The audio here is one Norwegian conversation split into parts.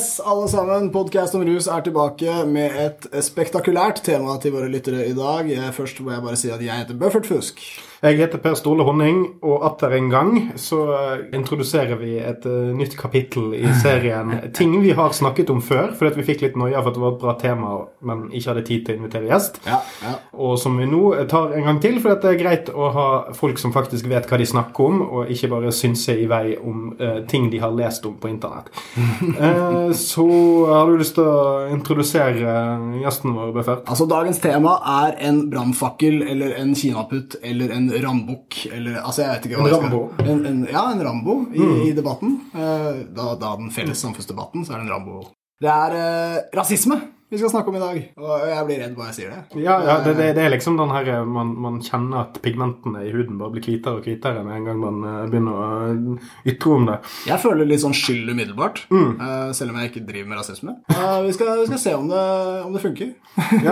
Yes, alle sammen. Podkast om rus er tilbake med et spektakulært tema til våre lyttere i dag. Først må jeg bare si at jeg heter Buffert Fusk. Jeg heter Per Ståle Honning, og atter en gang så eh, introduserer vi et uh, nytt kapittel i serien ting vi har snakket om før, fordi vi fikk litt noia for at det var et bra tema, men ikke hadde tid til å invitere gjest. Ja, ja. Og som vi nå tar en gang til, for det er greit å ha folk som faktisk vet hva de snakker om, og ikke bare synse i vei om uh, ting de har lest om på internett. uh, så har du lyst til å introdusere gjesten vår, Befert? Altså, dagens tema er en brannfakkel eller en kinaputt eller en rambukk eller altså jeg vet ikke hva En Rambo. En, en, ja, en Rambo i, i debatten. Eh, da, da den felles samfunnsdebatten, så er det en Rambo. Det er eh, rasisme vi skal snakke om i dag, og jeg blir redd bare jeg sier det. Ja, ja det, det, det er liksom den her eh, man, man kjenner at pigmentene i huden bare blir hvitere og hvitere med en gang man eh, begynner å eh, ytre om det. Jeg føler litt sånn skyld umiddelbart, eh, selv om jeg ikke driver med rasisme. Vi, skal, vi skal se om det, om det funker.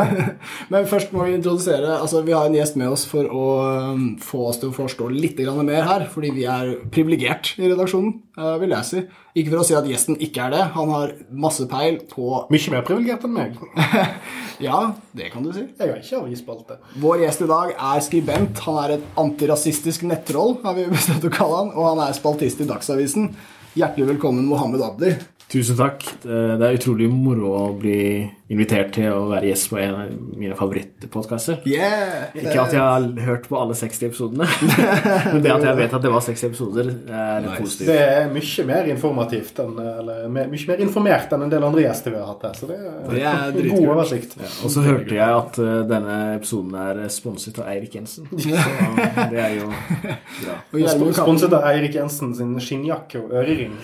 Men først må vi introdusere altså Vi har en gjest med oss for å um, få oss til å forstå litt mer her, fordi vi er privilegert i redaksjonen, vil jeg si. Ikke for å si at gjesten ikke er det. Han har masse peil på Mye mer privilegert enn meg. Ja, det kan du si. Jeg har ikke avisspalte. Vår gjest i dag er skribent. Han er et antirasistisk nettroll, har vi bestemt å kalle han, og han er spaltist i Dagsavisen. Hjertelig velkommen, Mohammed Abdi. Tusen takk. Det det er utrolig moro å bli invitert til å være gjest på en av mine favorittpodkaster. Yeah! Ikke at jeg har hørt på alle 60 episodene, men det at jeg vet at det var 60 episoder, er Nice. positivt. Det er mye mer informativt enn, eller mye mer informert enn en del andre gjester vi har hatt her. Så det er, Det er god oversikt. oversikt. Og så hørte jeg at uh, denne episoden er sponset av Eirik Jensen. Så det er jo bra. Sponset av Eirik Jensen sin skinnjakke og ørering,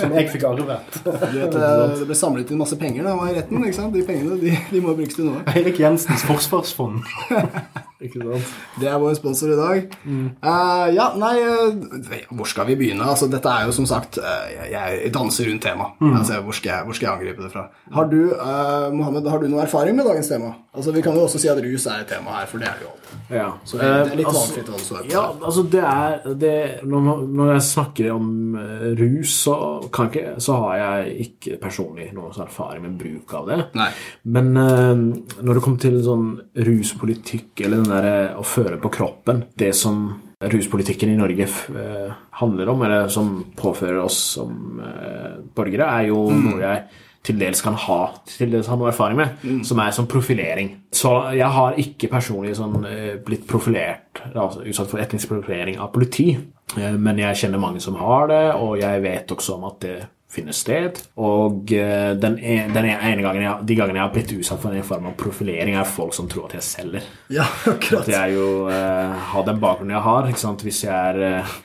som jeg fikk arvet. Vet, eh, det ble samlet inn masse penger da var i retten. ikke sant? De pengene de, de må brukes til noe. Eirik Jensens forsvarsfond. Ikke sant? Det er vår sponsor i dag. Eh, ja, nei uh, Hvor skal vi begynne? Altså, dette er jo som sagt uh, Jeg, danser rundt temaet. Altså, hvor, hvor skal jeg angripe det fra? Har du uh, Mohammed, har du noe erfaring med dagens tema? Altså, Vi kan jo også si at rus er et tema her, for det er det jo alltid. Ja. Så det er litt valgfritt hva det står på. Ja, altså det er det, når, når jeg snakker om rus, så, ikke, så har jeg ikke personlig noen sånn erfaring med bruk av det. Nei. Men når det kommer til sånn ruspolitikk eller den der eh, å føre på kroppen Det som ruspolitikken i Norge eh, handler om, eller som påfører oss som eh, borgere, er jo noe jeg til dels kan ha til dels har noe erfaring med, som er som profilering. Så jeg har ikke personlig sånn, blitt profilert, altså utsatt for etnisk profilering av politi, men jeg kjenner mange som har det, og jeg vet også om at det finner sted. Og eh, den, er, den ene gangen jeg, de gangene jeg har blitt utsatt for en form av profilering, er folk som tror at jeg selger. Ja, At jeg jo eh, har den bakgrunnen jeg har. Hvis jeg er eh,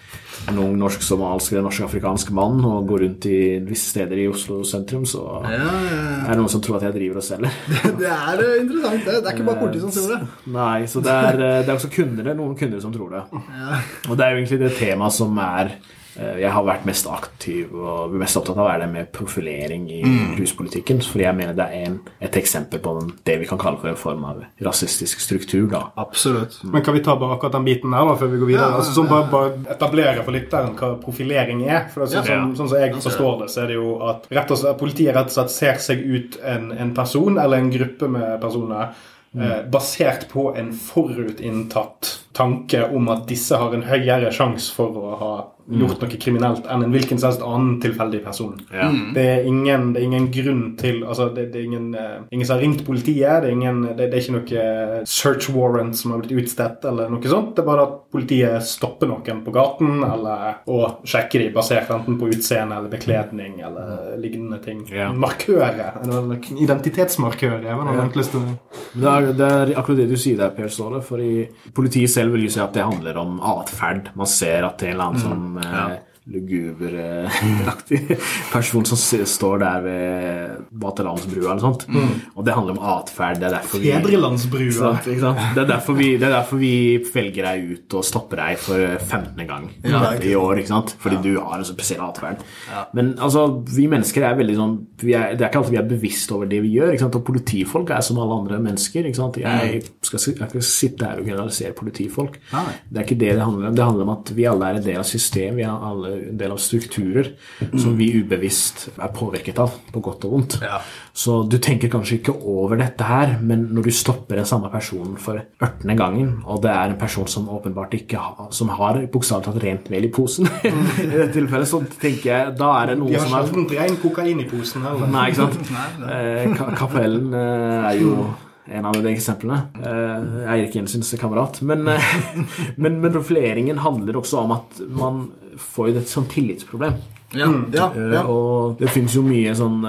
en ung norsk-somalisk eller norsk-afrikansk mann og går rundt i visse steder i Oslo sentrum, så Ja, ja, er det noen som tror at jeg driver og selger. Det, Det er eh, interessant. Det, det er ikke bare politiet som tror det. Nei, så det er, eh, det er også kunder, er noen kunder som tror det. Og det er jo egentlig det temaet som er eh, jeg har vært mest aktiv og mest opptatt av å være det med profilering i ruspolitikken. Fordi jeg mener det er en, et eksempel på den, det vi kan kalle for en form av rasistisk struktur. da. Absolutt. Men kan vi ta bare akkurat den biten her da, før vi går videre? Ja, altså, sånn bare, bare etablere for lytteren hva profilering er. For det er sånn, Ja. som, sånn som jeg forstår det, så er det jo at rett og slett, politiet rett og slett ser seg ut en, en person eller en gruppe med personer eh, basert på en forutinntatt tanke om at disse har en høyere sjanse for å ha gjort noe kriminelt enn en hvilken som helst annen tilfeldig person. Ja. Det, er ingen, det er ingen grunn til altså det, det er ingen, eh, ingen som har ringt politiet. Det er, ingen, det, det er ikke noe eh, search warrant som har blitt utstedt. eller noe sånt. Det er bare at politiet stopper noen på gaten eller, og sjekker dem basert enten på utseende eller bekledning eller lignende ting. Ja. Markører. eller Identitetsmarkører Ja. det er, det er akkurat det du sier der, Per Ståle. fordi politiet selv vil jo si at det handler om atferd. Man ser at det er en eller annen sånn eh, luguberaktig person som står der ved Vaterlandsbrua eller sånt. Og det handler om atferd. Det er derfor vi Fedrelandsbrua. Det, det er derfor vi velger deg ut og stopper deg for 15. gang i år. ikke sant? Fordi du har en så spesiell atferd. Men altså, vi mennesker er veldig sånn vi er, Det er ikke alltid vi er bevisst over det vi gjør. ikke sant? Og politifolk er som alle andre mennesker. ikke sant? Jeg skal, ikke jeg skal sitte her og generalisere politifolk. Nei. Det er ikke det det handler om. Det handler om at vi alle er en del av systemet. Vi er alle en del av strukturer som vi ubevisst er påvirket av, på godt og vondt. Ja. Så du tenker kanskje ikke over dette her, men når du stopper den samme personen for 18. gangen, og det er en person som åpenbart ikke har, som har bokstavelig talt rent mel i posen, i dette tilfellet, så tenker jeg da er det De noe har som er sjelden ren kokain i posen heller. Nei, ikke sant? Eh, Ka- Kapellen eh, er jo en av de eksemplene. Eh, Eirik Jensens kamerat. Men, eh, men, men profileringen handler også om at man får jo et sånt tillitsproblem. Ja, ja, Eh, ja. Og det finnes jo mye sånn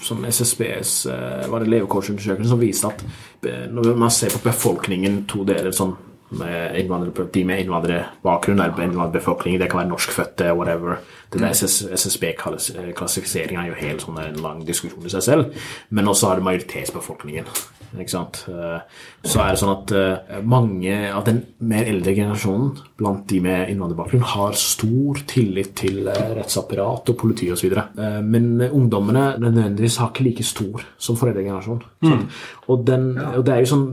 som SSBs var det levekårsundersøkelse som viste at når man ser på befolkningen to deler sånn med innvandrere, de med innvandrerbakgrunn er innvandrerbefolkningen, det kan være norskfødte, whatever. Det der SSB-klassifiseringen er jo helt sånn en lang diskusjon i seg selv. Men også har det majoritetsbefolkningen. Ikke sant? Eh, Så er det sånn at eh, mange av den mer eldre generasjonen blant de med innvandrerbakgrunn har stor tillit til eh, rettsapparat og politi osv. Men ungdommene nødvendigvis har ikke like stor som foreldregenerasjonen. Mm. Og, den, og det er jo sånn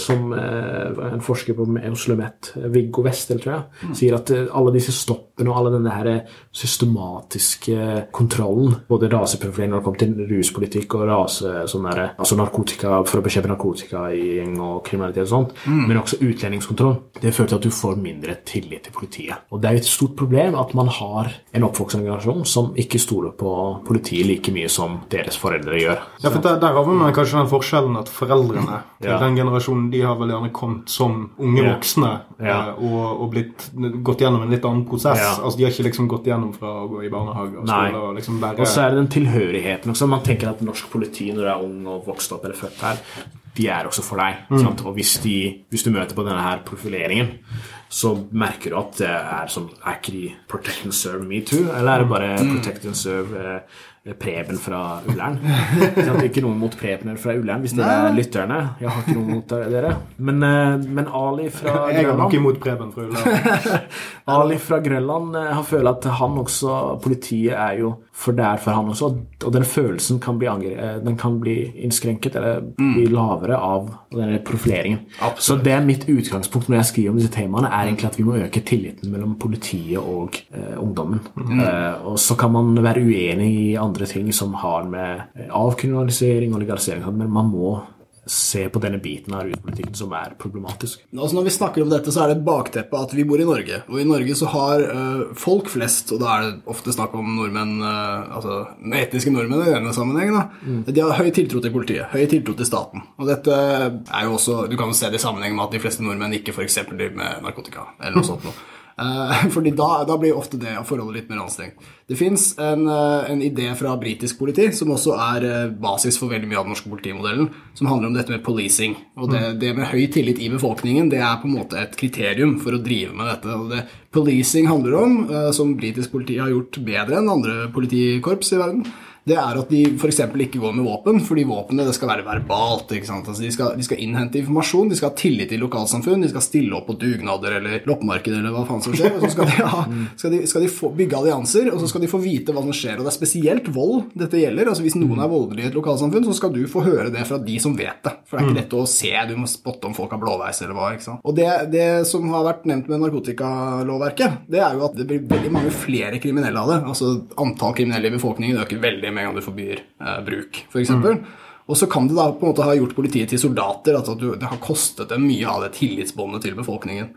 som en forsker på Oslo Met, Viggo Westel, tror jeg, sier at alle disse stoppene og alle denne her systematiske kontrollen, både raseprofilering når det kommer til ruspolitikk og rase, sånn der, altså narkotika, for å bekjempe narkotika i gjeng og kriminalitet og sånt, men også utlendingskontroll, det fører til at du får mindre tillit til politiet. Og det er jo et stort problem at man har en oppvoksende generasjon som ikke stoler på politiet like mye som deres foreldre gjør. Ja, for der, der har man kanskje den forskjellen at foreldrene til Ja. den generasjonen de har vel gjerne kommet som unge Ja. voksne Ja. eh, og, og blitt, gått gjennom en litt annen prosess. Altså De har ikke liksom gått gjennom fra å gå i barnehage og skole og liksom bare Og så er det den tilhørigheten også. Man tenker at norsk politi når du er ung og vokst opp eller født her, de er også for deg. Sant? Og hvis, de, hvis du møter på denne her profileringen, så merker du at det er som Er ikke de protect and serve me too? Eller er det bare protect and serve eh, Preben fra Ullern? Ikke noe mot Prebener fra Ullern, hvis dere er lytterne. Jeg har ikke noe mot dere. Men, eh, men Ali fra Grønland Jeg har nok imot Preben fra Ullern. Ali fra Grønland har følt føler at han også Politiet er jo for der for han også, og den følelsen kan bli, angre, eh, den kan bli innskrenket eller bli lavere av denne profileringen. Så det er mitt utgangspunkt når jeg skriver om disse temaene, er egentlig at vi må øke tilliten mellom politiet og eh, ungdommen. Eh, og så kan man være uenig i andre ting som har med eh, avkriminalisering og legalisering men man må se på denne biten av ruspolitikken som er problematisk. Altså Når vi snakker om dette, så er det et bakteppe at vi bor i Norge. Og i Norge så har eh, folk flest, og da er det ofte snakk om nordmenn, eh, altså etniske nordmenn i denne sammenhengen, da, de har høy tiltro til politiet, høy tiltro til staten. Og dette er jo også, Du kan jo se det i sammenheng med at de fleste nordmenn ikke f.eks. driver med narkotika. eller noe sånt noe. Eh, fordi da, da blir ofte det forholdet litt mer anstrengt. Det fins en, eh, en idé fra britisk politi, som også er eh, basis for veldig mye av den norske politimodellen, som handler om dette med policing. Og det, det med høy tillit i befolkningen, det er på en måte et kriterium for å drive med dette. Og det policing handler om, som britisk politi har gjort bedre enn andre politikorps i verden, det er at de f.eks. ikke går med våpen, fordi våpenet det skal være verbalt. Altså de, skal, de skal innhente informasjon, de skal ha tillit til lokalsamfunn, de skal stille opp på dugnader eller loppemarked eller hva faen som skjer. og Så skal de, ha, skal de, skal de få, bygge allianser, og så skal de få vite hva som skjer. Og det er spesielt vold dette gjelder. altså Hvis noen er voldelig i et lokalsamfunn, så skal du få høre det fra de som vet det. For det er ikke lett å se, du må spotte om folk har blåveis eller hva. ikke sant? Og det, det som har vært nevnt med narkotikalovverket, det er jo at det blir veldig mange flere kriminelle av det. Altså Antall kriminelle i befolkningen øker veldig med en gang du forbyr eh, bruk, f.eks. Og så kan det da på en måte ha gjort politiet til soldater. at du, Det har kostet dem mye av det tillitsbåndet til befolkningen.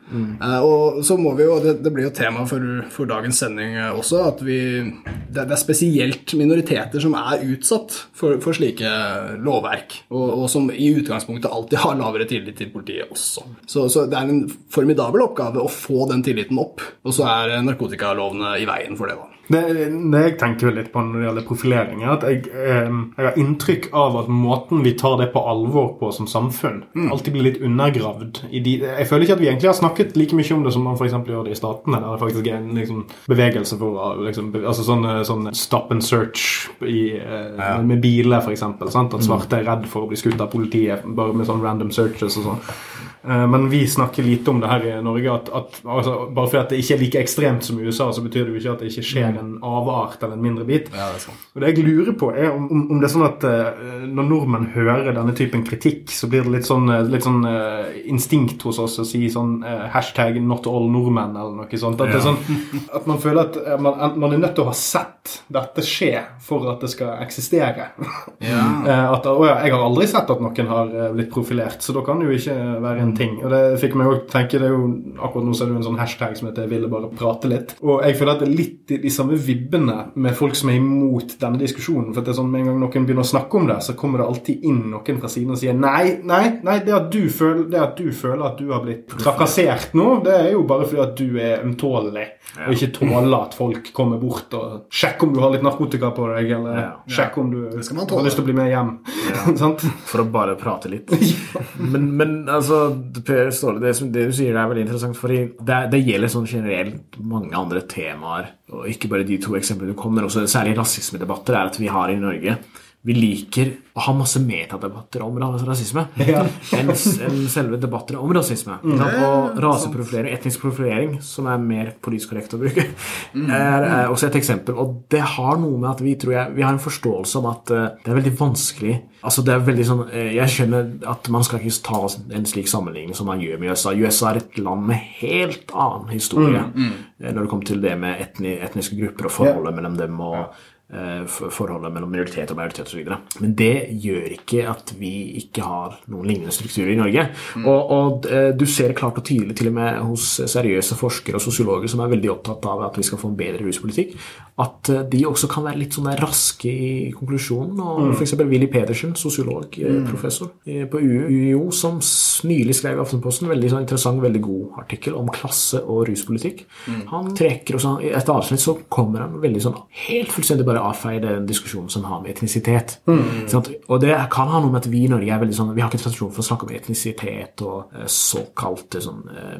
Eh, og så må vi jo, det, det blir jo tema for, for dagens sending eh, også, at vi, det, det er spesielt minoriteter som er utsatt for, for slike lovverk. Og, og som i utgangspunktet alltid har lavere tillit til politiet også. Så, så det er en formidabel oppgave å få den tilliten opp. Og så er narkotikalovene i veien for det. da. Det, det jeg tenker litt på når det gjelder profilering, er at jeg, eh, jeg har inntrykk av at måten vi tar det på alvor på som samfunn, alltid blir litt undergravd. I de, jeg føler ikke at vi egentlig har snakket like mye om det som man f.eks. gjør det i Statene, der det faktisk er en liksom, bevegelse for liksom, altså sånn, sånn stop and search i, eh, med biler, f.eks. At svarte er redd for å bli skutt av politiet bare med sånn random searches og sånn. Eh, men vi snakker lite om det her i Norge. At, at, altså, bare fordi det ikke er like ekstremt som i USA, så betyr det jo ikke at det ikke skjer en avart eller en mindre bit. Ja, det sant. Og det jeg lurer på, er om, om- det er sånn at uh, når nordmenn hører denne typen kritikk, så blir det litt sånn, eh, litt sånn uh, instinkt hos oss å si sånn uh, hashtag 'not all nordmenn' eller noe sånt. At, det er sånn, at man føler at man, man er nødt til å ha sett dette skje for at det skal eksistere. Ja. At, å ja, jeg har aldri sett at noen har blitt profilert, så da kan det jo ikke være en ting. Og det fikk meg jo tenke, det er jo Akkurat nå så er det jo en sånn hashtag som heter ville bare prate litt'. Og jeg føler at det er litt i de samme vibbene med folk som er imot denne diskusjonen. For det er sånn med en gang noen begynner å snakke om det, så kommer det alltid inn noen fra siden og sier nei, nei, nei, det at du føler, det at, du føler at du har blitt trakassert nå, det er jo bare fordi at du er ømtålelig og ikke tåler at folk kommer bort og sjekker om du har litt narkotika på deg, eller Ja. sjekker om du har lyst til å bli med hjem. For å bare prate litt. men, men altså, Per Ståle, det, som, det du sier er veldig interessant, for det, det gjelder sånn generelt mange andre temaer, og ikke bare de to eksemplene du kom, men også særlig rasismedebatter, er at vi har i Norge vi liker å ha masse metadebatter om rasisme Ja. enn en selve debatter om rasisme. Mm. Og raseprofilering, etnisk profilering, som er mer politisk korrekt å bruke, Mm. er, er også et eksempel. Og det har noe med at vi tror jeg, vi har en forståelse om at uh, det er veldig vanskelig Altså det er veldig sånn, eh, Jeg skjønner at man skal ikke ta en slik sammenligning som man gjør med USA. USA er et land med helt annen historie Mm, eh, når det kommer til det med etni, etniske grupper og forholdet mellom dem og forholdet mellom minoritet og majoritet osv. Men det gjør ikke at vi ikke har noen lignende strukturer i Norge. Og, og eh, du ser klart og tydelig til og med hos seriøse forskere og sosiologer som er veldig opptatt av at vi skal få en bedre ruspolitikk, at eh, de også kan være litt sånn raske i konklusjonen. Og for f.eks. Willy Pedersen, sosiolog, mm. professor eh, på UiO, som nylig skrev i Aftenposten veldig sånn interessant, veldig god artikkel om klasse og ruspolitikk. Han trekker også, etter avsnitt så kommer han veldig sånn helt fullstendig bare avfeier den diskusjonen som har med etnisitet. Mm. Og det kan ha noe med at vi i Norge er veldig sånn Vi har ikke tradisjon for å snakke om etnisitet og eh, såkalte sånn eh,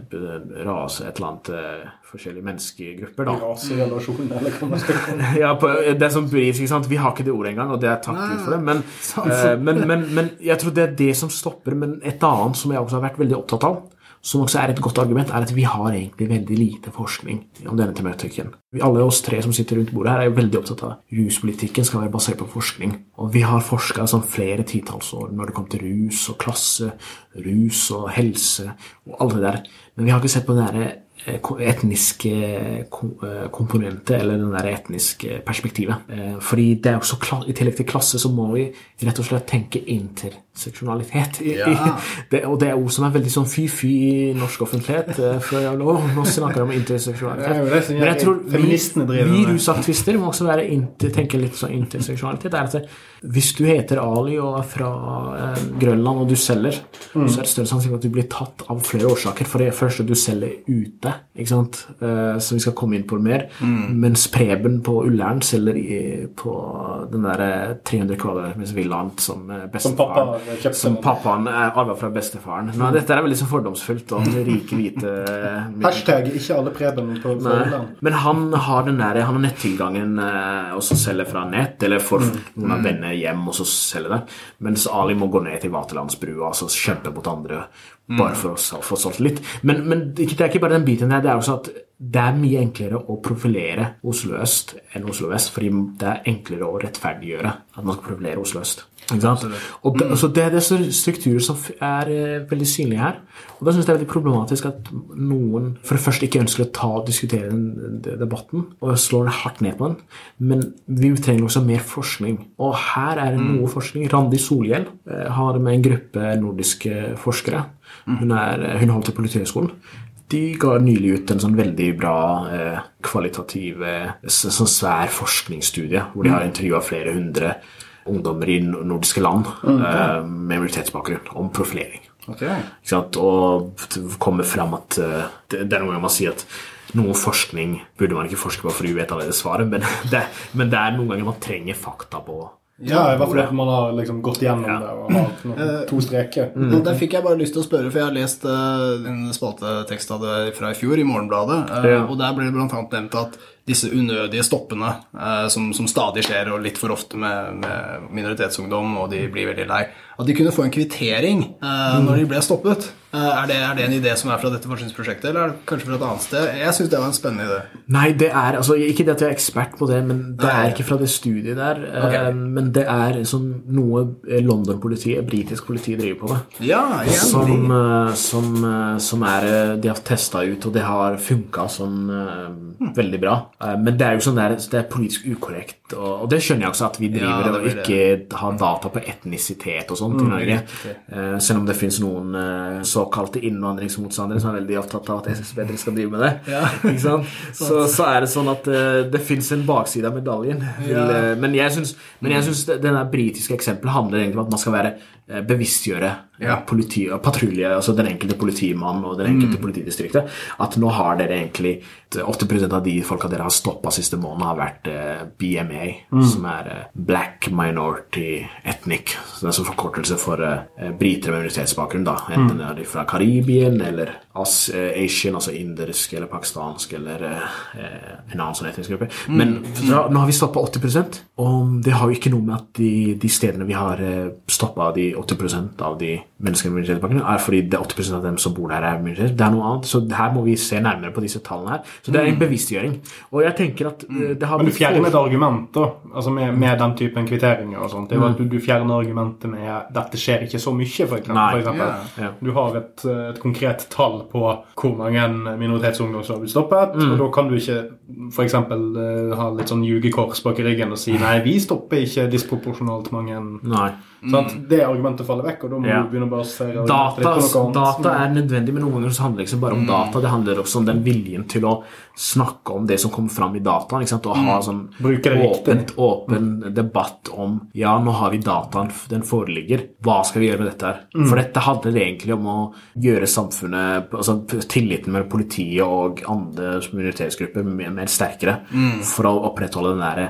rase, et eller annet eh, forskjellige menneskegrupper, da. Raserelasjon, eller hva man skal kalle det. Ja, på, det er som bris, ikke sant? Vi har ikke det ordet engang, og det er takk Gud for det. Men, uh, men, men, men jeg tror det er det som stopper. Men et annet som jeg også har vært veldig opptatt av, som også er et godt argument, er at vi har egentlig veldig lite forskning om denne tematikken. Vi, alle oss tre som sitter rundt bordet her, er jo veldig opptatt av at ruspolitikken skal være basert på forskning. Og vi har forska sånn flere titalls år når det kommer til rus og klasse, rus og helse og alt det der. Men vi har ikke sett på den derre eh, etniske eh, komponentet, eller den der etniske perspektivet. Eh, Fordi det er jo så I tillegg til klasse så må vi rett og slett tenke interseksjonalitet. I, Ja. det, og det er ord som er veldig sånn fy-fy i norsk offentlighet. eh, For nå snakker jeg om interseksjonalitet. Er som Men jeg tror vi, vi rusaktivister må også inter, tenke litt sånn interseksjonalitet. Det er at det, hvis du heter Ali og er fra eh, Grønland og du selger, Mm. så er det større sannsynlig at du blir tatt av flere årsaker. For det første, du selger ute, ikke sant? Eh, så vi skal komme inn på mer. Mm. Mens Preben på Ullern selger i, på den der eh, 300 kvadratmeters villaen som eh, bestefaren kjøpte. som pappaen er arva fra bestefaren. Nå, dette er veldig så fordomsfullt om rike, hvite eh, Hashtag ikke alle Preben på Sørlandet. Men han har den der, han har nettilgangen eh, og så selger fra nett, eller får noen av venner hjem og så selger det. Mens Ali må gå ned til Vaterlandsbrua og så kjempe mot andre bare for å få solgt litt. Men, men det er ikke bare den biten der, det er også at det er mye enklere å profilere Oslo øst enn Oslo vest, fordi det er enklere å rettferdiggjøre at man skal profilere Oslo øst. Og det, så det er disse strukturer som er eh, veldig synlige her. Og da syns jeg det er veldig problematisk at noen for det første ikke ønsker å ta og diskutere den, den debatten og slår det hardt ned på den. Men vi trenger også mer forskning. Og her er det noe forskning. Randi Solhjell eh, har med en gruppe nordiske forskere. Hun, er, hun holdt til Politihøgskolen. De ga nylig ut en sånn veldig bra eh, kvalitativ, eh, sånn svær forskningsstudie, hvor de har intervjua flere hundre ungdommer i nordiske land eh, med minoritetsbakgrunn om profilering. Okay. Og det kommer fram at eh, det, det er noen ganger man sier at noe forskning burde man ikke forske på, for du vet allerede svaret, men det, men det er noen ganger man trenger fakta på Ja, i hvert fall at man har liksom gått gjennom Ja. det og har noen, to streker. Mm. Der fikk jeg bare lyst til å spørre, for jeg har lest uh, en spaltetekst av det fra i fjor i Morgenbladet, uh, Ja. og der ble det annet nevnt at disse unødige stoppene eh, som, som stadig skjer, og litt for ofte med, med minoritetsungdom, og de blir veldig lei, at de kunne få en kvittering eh, når de ble stoppet. Eh, er, det, er, det, en idé som er fra dette forskningsprosjektet, eller er det kanskje fra et annet sted? Jeg syns det var en spennende idé. Nei, det er altså, Ikke det at jeg er ekspert på det, men det er ikke fra det studiet der. Okay. Uh, men det er som noe London-politiet, britisk politi, driver på med. Ja, som, som, som, er De har testa ut, og det har funka sånn hmm. veldig bra. Men det er jo sånn der, det er politisk ukorrekt og, det skjønner jeg også, at vi driver ja, og ikke har data på etnisitet og sånt mm, Norge. Uh, selv om det finnes noen uh, såkalte innvandringsmotstandere som er veldig opptatt av at SSB skal drive med det. Ja. så, så, er det sånn at uh, det fins en bakside av medaljen. Vil, men jeg syns denne britiske eksempelet handler egentlig om at man skal være bevisstgjøre ja. politi, patrulje, altså den enkelte politimann og den enkelte mm. politidistriktet, at nå har dere egentlig 80% av de folka dere har stoppa siste måned, har vært eh, BMA, mm. som er eh, Black Minority Ethnic. Så det er som forkortelse for eh, briter med minoritetsbakgrunn, da. Enten mm. er de fra Karibien eller As eh, Asian, altså indersk eller pakistansk eller eh, en annen sånn etnisk gruppe. Mm. Men da, nå har vi stoppa 80% og det har jo ikke noe med at de, de stedene vi har eh, stoppa de 80% av de menneskene med minoritetsbakgrunn, er fordi det er 80% av dem som bor der, er minoritet. Det er noe annet. Så her må vi se nærmere på disse tallene her. Så det er en mm. bevisstgjøring. Og jeg tenker at mm. det har Men du fjerner et argument da, altså med, med, den typen kvitteringer og sånt. Det er jo at du, du, fjerner argumentet med dette skjer ikke så mye, for eksempel. For eksempel. Yeah. Du har et, et, konkret tall på hvor mange minoritetsungdom som har blitt stoppet, mm. og da kan du ikke f.eks. Eh, ha litt sånn ljugekors bak ryggen og si nei, vi stopper ikke disproporsjonalt mange. Nei. At det argumentet faller vekk, og da må ja. du begynne å basere data, data er nødvendig, men noen ganger så handler det ikke bare om mm. data. Det handler også om den viljen til å snakke om det som kommer fram i dataen. Ikke sant? Og ha mm. sånn åpent, åpen mm. debatt om Ja, nå har vi dataen, den foreligger. Hva skal vi gjøre med dette her? Mm. For dette handler egentlig om å gjøre samfunnet Altså tilliten mellom politiet og andre minoritetsgrupper mer, mer sterkere. Mm. For å opprettholde den derre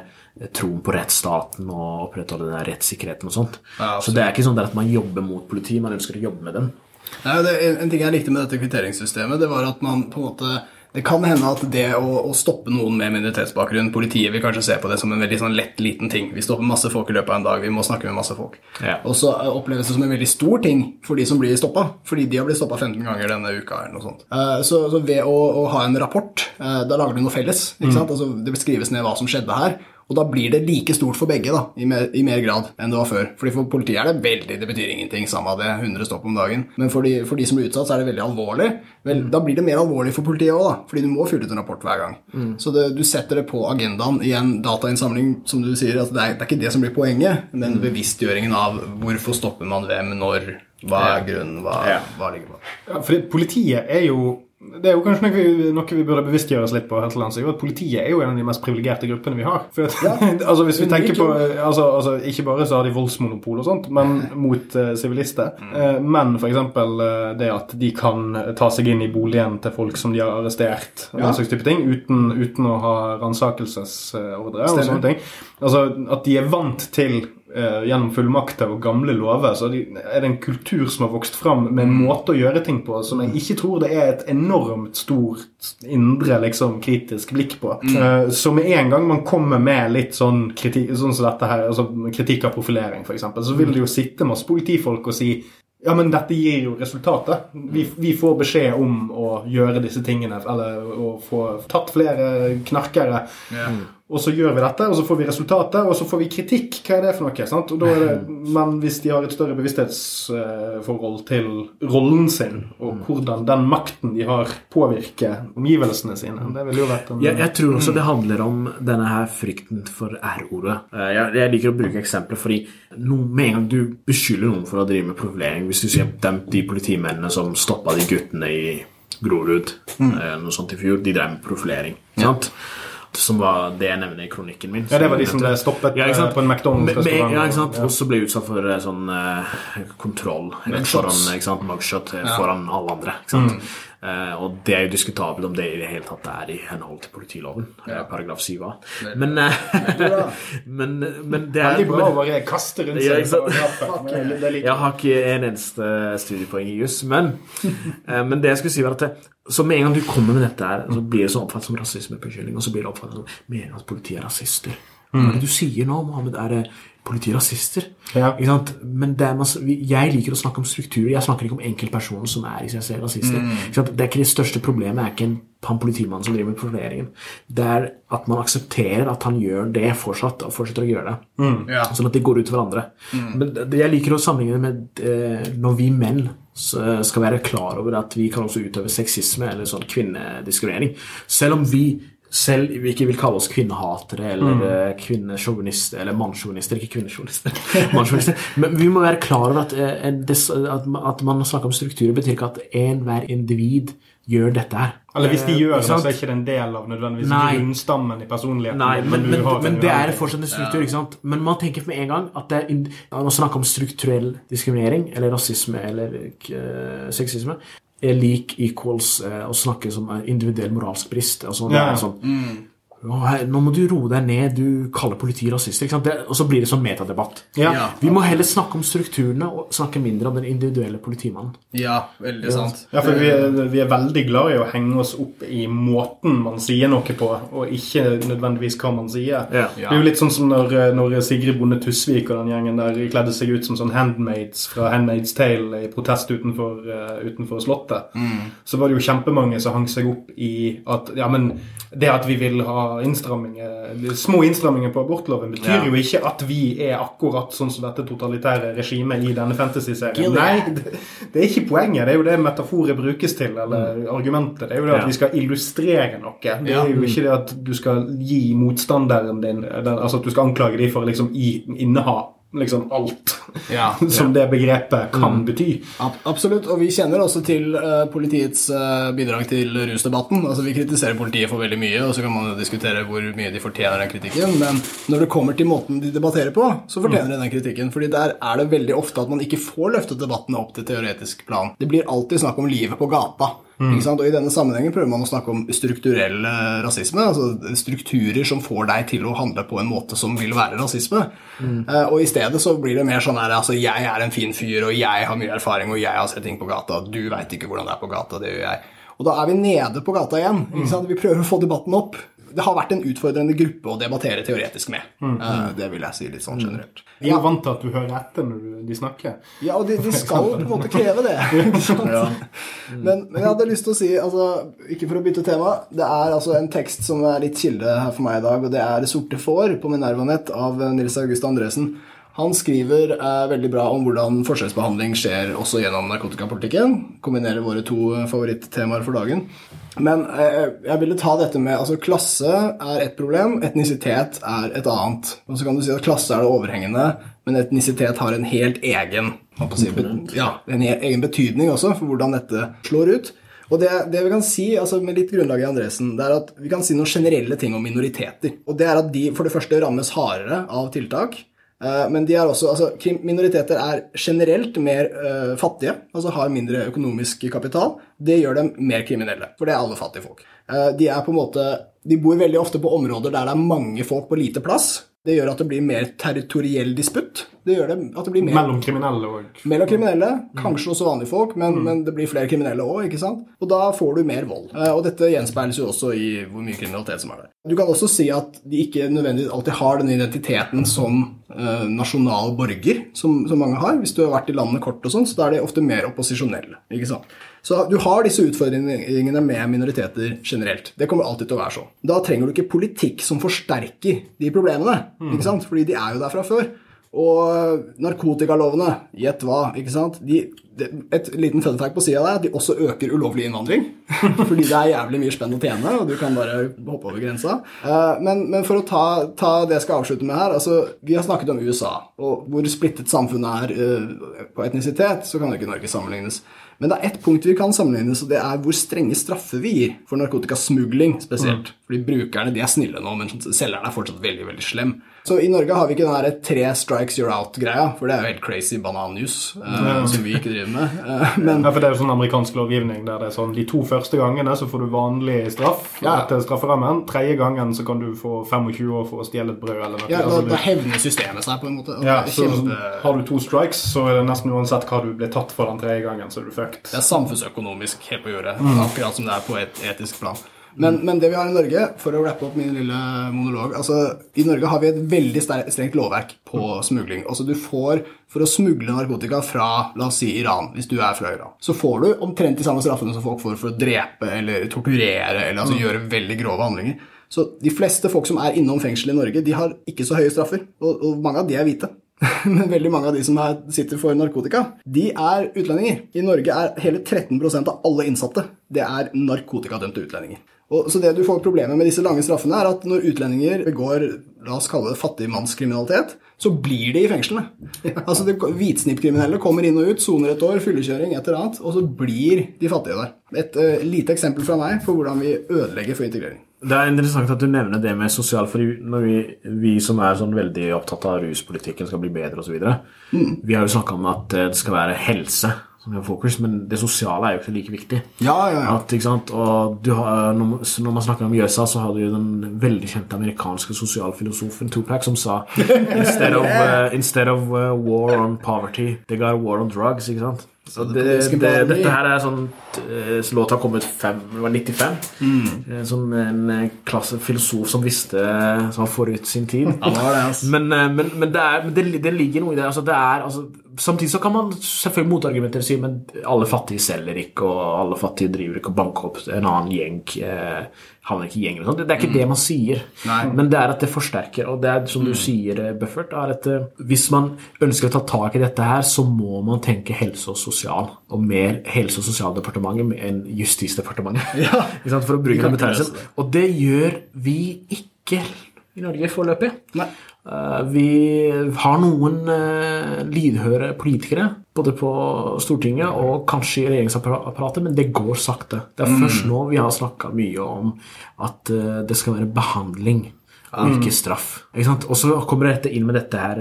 troen på rettsstaten og opprettholde den rettssikkerheten og sånt. Ja, så det er ikke sånn at man jobber mot politiet, man ønsker å jobbe med dem. Nei, det, en ting jeg likte med dette kvitteringssystemet, det var at man på en måte det kan hende at det å, å, stoppe noen med minoritetsbakgrunn Politiet vil kanskje se på det som en veldig sånn lett, liten ting. Vi stopper masse folk i løpet av en dag. Vi må snakke med masse folk. Ja. Og så oppleves det som en veldig stor ting for de som blir stoppa. Fordi de har blitt stoppa 15 ganger denne uka. eller noe sånt. Uh, så, så, ved å, å, ha en rapport, uh, da lager du noe felles. ikke mm. sant? Altså, det beskrives ned hva som skjedde her. Og da blir det like stort for begge, da, i mer, i mer, grad enn det var før. Fordi For politiet er det veldig Det betyr ingenting, samme det, 100 stopp om dagen. Men for de, for de som blir utsatt, så er det veldig alvorlig. Vel, da blir det mer alvorlig for politiet òg, da. Fordi du må fylle ut en rapport hver gang. Mm. Så det, du setter det på agendaen i en datainnsamling, som du sier. Altså det, er, det er ikke det som blir poenget, men mm. bevisstgjøringen av hvorfor stopper man hvem, når, hva er grunnen, hva, hva ligger på. Ja, for politiet er jo det er jo kanskje noe vi, noe vi burde bevisstgjøre oss litt på. her til lands, at Politiet er jo en av de mest privilegerte gruppene vi har. At, ja. altså hvis vi tenker på, altså, altså, Ikke bare så har de voldsmonopol og sånt, men mot eh, sivilister. Uh, mm. men f.eks. Uh, det at de kan ta seg inn i boligen til folk som de har arrestert, og ja. den slags type ting, uten, uten å ha ransakelsesordre og sånne ting. Altså At de er vant til eh, gjennom fullmakter og gamle lover, så er det en kultur som har vokst fram med en mm. måte å gjøre ting på som jeg ikke tror det er et enormt stort indre liksom, kritisk blikk på. Mm. Eh, så med en gang man kommer med litt sånn kritikk, sånn som dette her, altså kritikk av profilering f.eks., så vil det jo sitte masse politifolk og si ja, men dette gir jo resultatet. Vi, vi, får beskjed om å gjøre disse tingene, eller å få tatt flere knarkere. Yeah. Og så gjør vi dette, og så får vi resultatet, og så får vi kritikk. Hva er det for noe? sant? Det, men hvis de har et større bevissthetsforhold til rollen sin, og hvordan den makten de har, påvirker omgivelsene sine det vil jo vært en... jeg, jeg tror også det handler om denne her frykten for R-ordet. Eh, jeg, jeg, liker å bruke eksempler, fordi no, med en gang du beskylder noen for å drive med profilering Hvis du sier dem, de politimennene som stoppa de guttene i Grorud, mm. Eh, noe sånt i fjor, de drev med profilering. sant? Ja som var det jeg nevner i kronikken min. Ja, Det var de som ble stoppet ja, eh, på en McDonald's-restaurant. Ja, ikke sant? Og så ble utsatt for eh, sånn uh, kontroll foran ikke sant? mugshot ja. foran alle andre. ikke sant? Mm. Uh, og det er jo diskutabelt om det i det hele tatt er i henhold til politiloven, ja. paragraf 7a. Men, men, men, det er Veldig bra å bare kaste rundt seg. jeg har ikke en eneste studiepoeng i juss, men, men det jeg skulle si, var at det, så med en gang du kommer med dette, her, så blir det så oppfattet som rasismebeskyldning. Og så blir det oppfattet som mener at politiet er rasister. Hva er det du sier nå, Mohammed? Er det politiet rasister. Ja. Ikke sant? Men det er masse, jeg liker å snakke om strukturer. Jeg snakker ikke om enkeltpersoner som er i seg selv rasister. Ikke sant? Det er ikke det største problemet er ikke en han politimannen som driver med profileringen. Det er at man aksepterer at han gjør det fortsatt, og fortsetter å gjøre det. Ja. Sånn at de går ut til hverandre. Men det, jeg liker å sammenligne det med eh, når vi menn skal være klar over at vi kan også utøve sexisme eller sånn kvinnediskriminering. Selv om vi selv vi ikke vil kalle oss kvinnehatere eller mm. kvinnesjåvinister eller mannssjåvinister, ikke kvinnesjåvinister. Men vi må være klar over at, eh, at, at man snakker om strukturer, betyr ikke at enhver individ gjør dette her. Eller hvis de Eh, gjør det, så er ikke det en del av nødvendigvis Nei. grunnstammen i personligheten. Nei, men, men, har men det er fortsatt en struktur. ikke sant? Men man tenker med en gang at det er å man snakker om strukturell diskriminering, eller rasisme, eller eh, sexisme, er lik equals eh, å snakke som individuell moralsk brist. Altså, det Ja, sånn, «Å, hei, nå må du roe deg ned, du kaller politiet rasister. ikke sant? Det, og så blir det sånn metadebatt. Ja. Ja. Vi må heller snakke om strukturene og snakke mindre om den individuelle politimannen. Ja, veldig sant. Ja, for vi er, vi er veldig glad i å henge oss opp i måten man sier noe på, og ikke nødvendigvis hva man sier. Ja. Det er jo litt sånn som når, når Sigrid Bonde Tusvik og den gjengen der kledde seg ut som sånn handmaids fra Handmaid's Tale i protest utenfor, uh, utenfor Slottet. Så var det jo kjempemange som hang seg opp i at ja, men det at vi vil ha innstramminger, små innstramminger på abortloven, betyr Ja. jo ikke at vi er akkurat sånn som dette totalitære regimet i denne fantasy-serien. Nei, det, det er ikke poenget. Det er jo det metaforet brukes til, eller argumentet. Det er jo det at Ja. vi skal illustrere noe. Det er jo ikke det at du skal gi motstanderen din den, Altså at du skal anklage dem for å liksom inneha liksom alt Ja. som det begrepet kan bety. Ab- Absolutt, og vi kjenner også til eh, politiets eh, bidrag til rusdebatten. Altså Vi kritiserer politiet for veldig mye, og så kan man jo diskutere hvor mye de fortjener den kritikken, men når det kommer til måten de debatterer på, så fortjener de den kritikken. fordi der er det veldig ofte at man ikke får løftet debattene opp til teoretisk plan. Det blir alltid snakk om livet på gata. Ikke sant? Og I denne sammenhengen prøver man å snakke om strukturell eh, rasisme. altså Strukturer som får deg til å handle på en måte som vil være rasisme. Eh, og i stedet så blir det mer sånn her altså Jeg er en fin fyr, og jeg har mye erfaring, og jeg har sett ting på gata. Du veit ikke hvordan det er på gata. Det gjør jeg. Og da er vi nede på gata igjen. ikke sant? Vi prøver å få debatten opp. Det har vært en utfordrende gruppe å debattere teoretisk med. Eh, det vil jeg si litt sånn generelt. De er vant til at du hører etter når de snakker. Ja, og de, de skal på en måte kreve det. Men, men jeg hadde lyst til å si, altså, ikke for å bytte tema, det er altså en tekst som er litt kilde her for meg i dag, og det er 'Det sorte får' på Minervanett av Nils August Andresen. Han skriver eh, veldig bra om hvordan forskjellsbehandling skjer også gjennom narkotikapolitikken. Kombinerer våre to eh, favorittemaer for dagen. Men eh, jeg ville ta dette med altså Klasse er ett problem, etnisitet er et annet. Og så kan du si at klasse er det overhengende, men etnisitet har en helt egen si, ja, en egen betydning også for hvordan dette slår ut. Og det, det vi kan si, altså med litt grunnlag i Andresen, det er at vi kan si noen generelle ting om minoriteter. Og det er at de for det første rammes hardere av tiltak. Eh, Men de er også, altså minoriteter er generelt mer uh, fattige, altså har mindre økonomisk kapital. Det gjør dem mer kriminelle, for det er alle fattige folk. Uh, De er måte, de bor veldig ofte på områder der det er mange folk på lite plass. Det gjør at det blir mer territoriell disputt. Det gjør det at det blir mer Mellom kriminelle og mellom kriminelle, kanskje også vanlige folk, men, men det blir flere kriminelle òg, ikke sant? Og da får du mer vold. Eh, Og dette gjenspeiles jo også i hvor mye kriminalitet som er der. Du kan også si at de ikke nødvendigvis alltid har den identiteten som eh, nasjonal borger, som, som mange har. Hvis du har vært i landet kort og sånn, så da er de ofte mer opposisjonelle, ikke sant? Så du har disse utfordringene med minoriteter generelt. Det kommer alltid til å være sånn. Da trenger du ikke politikk som forsterker de problemene, ikke sant? Fordi de er jo der fra før. Og narkotikalovene, gjett hva, ikke sant? De, de, et liten fun fact på sida der, at de også øker ulovlig innvandring. Fordi det er jævlig mye spenn å tjene, og du kan bare hoppe over grensa. Eh, men, men for å ta, ta det jeg skal avslutte med her altså, Vi har snakket om USA, og hvor splittet samfunnet er eh, på etnisitet, så kan jo ikke Norge sammenlignes. Men det er ett punkt vi kan sammenlignes, og det er hvor strenge straffer vi gir for narkotikasmugling spesielt. Fordi brukerne de er snille nå, men selgerne er fortsatt veldig veldig slem. Så i Norge har vi ikke den der tre strikes you're out-greia, for det er jo helt crazy bananjus, eh, som vi ikke driver med. Men Ja, for Det er jo sånn amerikansk lovgivning der det er sånn de to første gangene så får du vanlig straff Ja. etter strafferammen. Tredje gangen så kan du få 25 år for å stjele et brød eller noe. ja, da, Altså, du- da hevner systemet seg på en måte. ja, så kjempe- Har du to strikes, så er det nesten uansett hva du blir tatt for den tredje gangen, så er du fucked. Det er samfunnsøkonomisk helt på jordet, akkurat som det er på et etisk plan. Men, men, det vi har i Norge, for å rappe opp min lille monolog altså I Norge har vi et veldig strengt lovverk på smugling. Altså du får, For å smugle narkotika fra la oss si Iran, hvis du er fra Iran, så får du omtrent de samme straffene som folk får for å drepe eller torturere eller altså gjøre veldig grove handlinger. Så de fleste folk som er innom fengsel i Norge, de har ikke så høye straffer. Og, og mange av de er hvite. Men veldig mange av de som er, sitter for narkotika, de er utlendinger. I Norge er hele 13% av alle innsatte det er narkotikadømte utlendinger. Og, så det du får problemet med disse lange straffene, er at når utlendinger begår la oss kalle det fattigmannskriminalitet, så blir de i fengslene. Altså Hvitsnippkriminelle kommer inn og ut, soner et år, fyllekjøring, et eller annet, og så blir de fattige der. Et uh, lite eksempel fra meg for hvordan vi ødelegger for integrering. Det er interessant at du nevner det med sosial For når vi, vi som er sånn veldig opptatt av ruspolitikken skal bli bedre osv. Mm. Vi har jo snakka om at det skal være helse som gjør fokus, men det sosiale er jo ikke like viktig. Ja, ja, ja. At, har, når man snakker om Jøsa, så har du jo den veldig kjente amerikanske sosialfilosofen Tupac som sa Instead of, uh, instead of uh, war on poverty, they got war on drugs. ikke sant? Så det, det, dette her er sånn så Låta kom ut fem, det var 95. Mm. Som en klasse filosof som visste Som var forut sin tid. Men, men, men, er, det, det, ligger noe i det. Altså, det er, altså, samtidig så kan man selvfølgelig motargumentere og si men alle fattige selger ikke, og alle fattige driver ikke og banker opp en annen gjeng. Eh, havner ikke i gjengen. Det, det er ikke mm. det man sier, Nei. men det er at det forsterker. Og det er som du mm. sier, eh, Buffert, er at eh, hvis man ønsker å ta tak i dette her, så må man tenke helse og sosial, og mer Helse- og sosialdepartementet enn Justisdepartementet. Ja. for å bruke den betegnelsen. Og det gjør vi ikke i Norge foreløpig. Eh, vi har noen uh, lydhøre politikere, både på Stortinget og kanskje i regjeringsapparatet, men det går sakte. Det er mm. først nå vi har snakka mye om at uh, det skal være behandling. Ikke straff. Og så kommer dette inn med dette her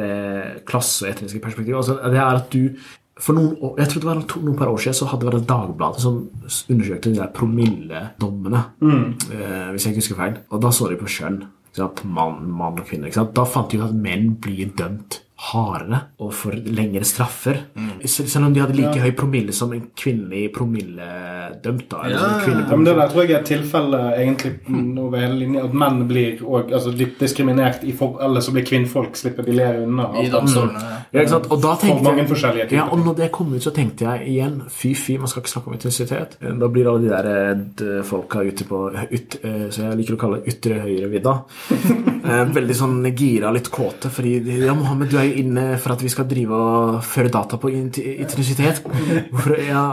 klasse- og etniske perspektivet. Altså, det er at du for noen år, jeg tror det var noen par år siden så hadde det vært Dagbladet som undersøkte de der promilledommene. Mm. hvis jeg ikke husker feil. Og da så de på kjønn. Mann, mann og kvinne. Da fant de ut at menn blir dømt hardere og for lengre straffer. Mm. Selv om de hadde like ja. høy promille som en kvinnelig promilledømt. da, ja. ja, men Det der tror jeg er et tilfelle egentlig over hele linja, at menn blir og, altså, litt diskriminert i for, eller så blir kvinnfolk slipper billigere unna. I domstolene. Mm. Ja, ikke sant? Og da tenkte typer. Ja, og når det kom ut, så tenkte jeg igjen fy, fy, man skal ikke snakke om intensitet. Da blir alle de der eh, folka ute på ut, eh, Så jeg liker å kalle det ytre høyre-vidda. Eh, veldig sånn gira, litt kåte, fordi ja, Mohammed, du er inne for at vi skal drive og føre data på intensitet. Ja?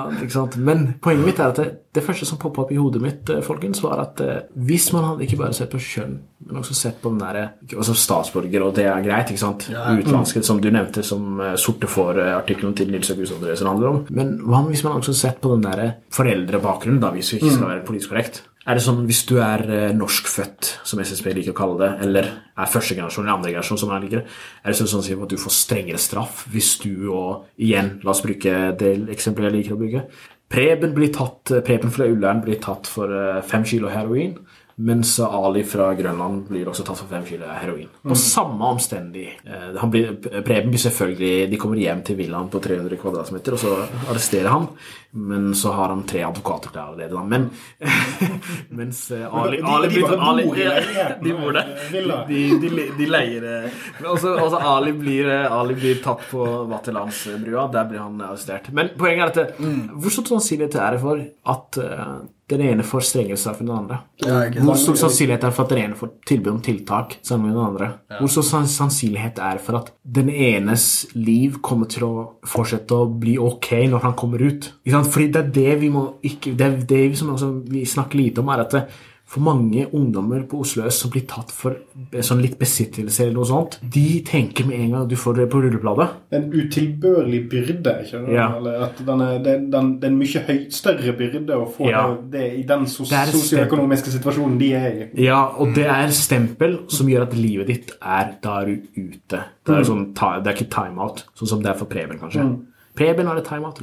Men poenget mitt er at det, det første som poppa opp i hodet mitt, eh, folkens, var at eh, hvis man hadde ikke bare sett på kjønn, men også sett på den derre altså statsborger, og det er greit, ikke sant? Ja. Utenlandske, som du nevnte, som uh, sorte får-artikkelen til Nils August Andresen handler om. Men hva hvis man også sett på den derre foreldrebakgrunnen, da, hvis vi ikke skal mm. være politisk korrekt? Er det sånn hvis du er eh, norskfødt, som SSB liker å kalle det, eller er første generasjon eller andre generasjon, som jeg liker, er det sånn at du får strengere straff hvis du og Igjen, la oss bruke det eksempelet jeg liker å bruke. Preben, blir tatt, Preben fra Ullern blir tatt for eh, fem kilo heroin. Mens Ali fra Grønland blir også tatt for fem kilo heroin. På mm. samme omstendig. Eh, blir, Preben blir selvfølgelig De kommer hjem til villaen på 300 kvadratmeter, og så arresterer han. Men så har han tre advokater der allerede. Men mens eh, Ali, Ali De, de, Ali, De bor der. De, de, de leier også, også Ali, blir, Ali blir tatt på Vaterlandsbrua. Der blir han arrestert. Men poenget er at mm. hvor stor sannsynlighet er det for at den ene får strengere straff enn den andre. Ja, Hvor stor sannsynlighet er det for at den ene får tilbud om tiltak sammen med den andre? Ja. Hvor stor sannsynlighet er det for at den enes liv kommer til å fortsette å bli ok når han kommer ut? Fordi det er det vi må ikke Det det vi, som også, vi snakker lite om, er at for mange ungdommer på Oslo øst som blir tatt for sånn litt besittelse eller noe sånt, de tenker med en gang at du får det på rullebladet. En utilbørlig byrde, ikke sant? Ja. Eller at den er, den, den, det er en mye høy, større byrde å få ja. det, i den sos sosioøkonomiske situasjonen de er i. Ja, og det er stempel som gjør at livet ditt er Da er du ute. Det er, mm. sånn, det er ikke timeout, sånn som det er for Preben, kanskje. Mm. Preben har et timeout.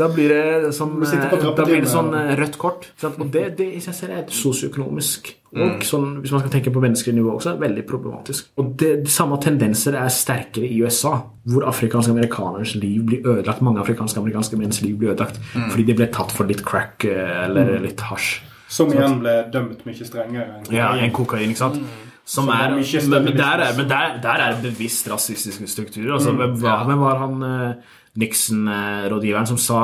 Da blir det sånn, da blir det sånn eh, rødt kort. Og det, det i seg selv er sosioøkonomisk. Og mm. sånn, hvis man skal tenke på menneskelig nivå også, veldig problematisk. Og det, de samme tendenser er sterkere i USA, hvor afrikanske amerikaneres liv blir ødelagt. Mange afrikanske amerikanske menns liv blir ødelagt mm. fordi de ble tatt for litt crack eh, eller mm. litt hasj. Som igjen ble dømt mye strengere. enn Ja, kokain. en kokain, ikke sant? Som Som er, men, men, der er, men der, der er det bevisst rasistiske strukturer. Altså, Mm, hvem, var, hvem var han Nixon-rådgiveren som sa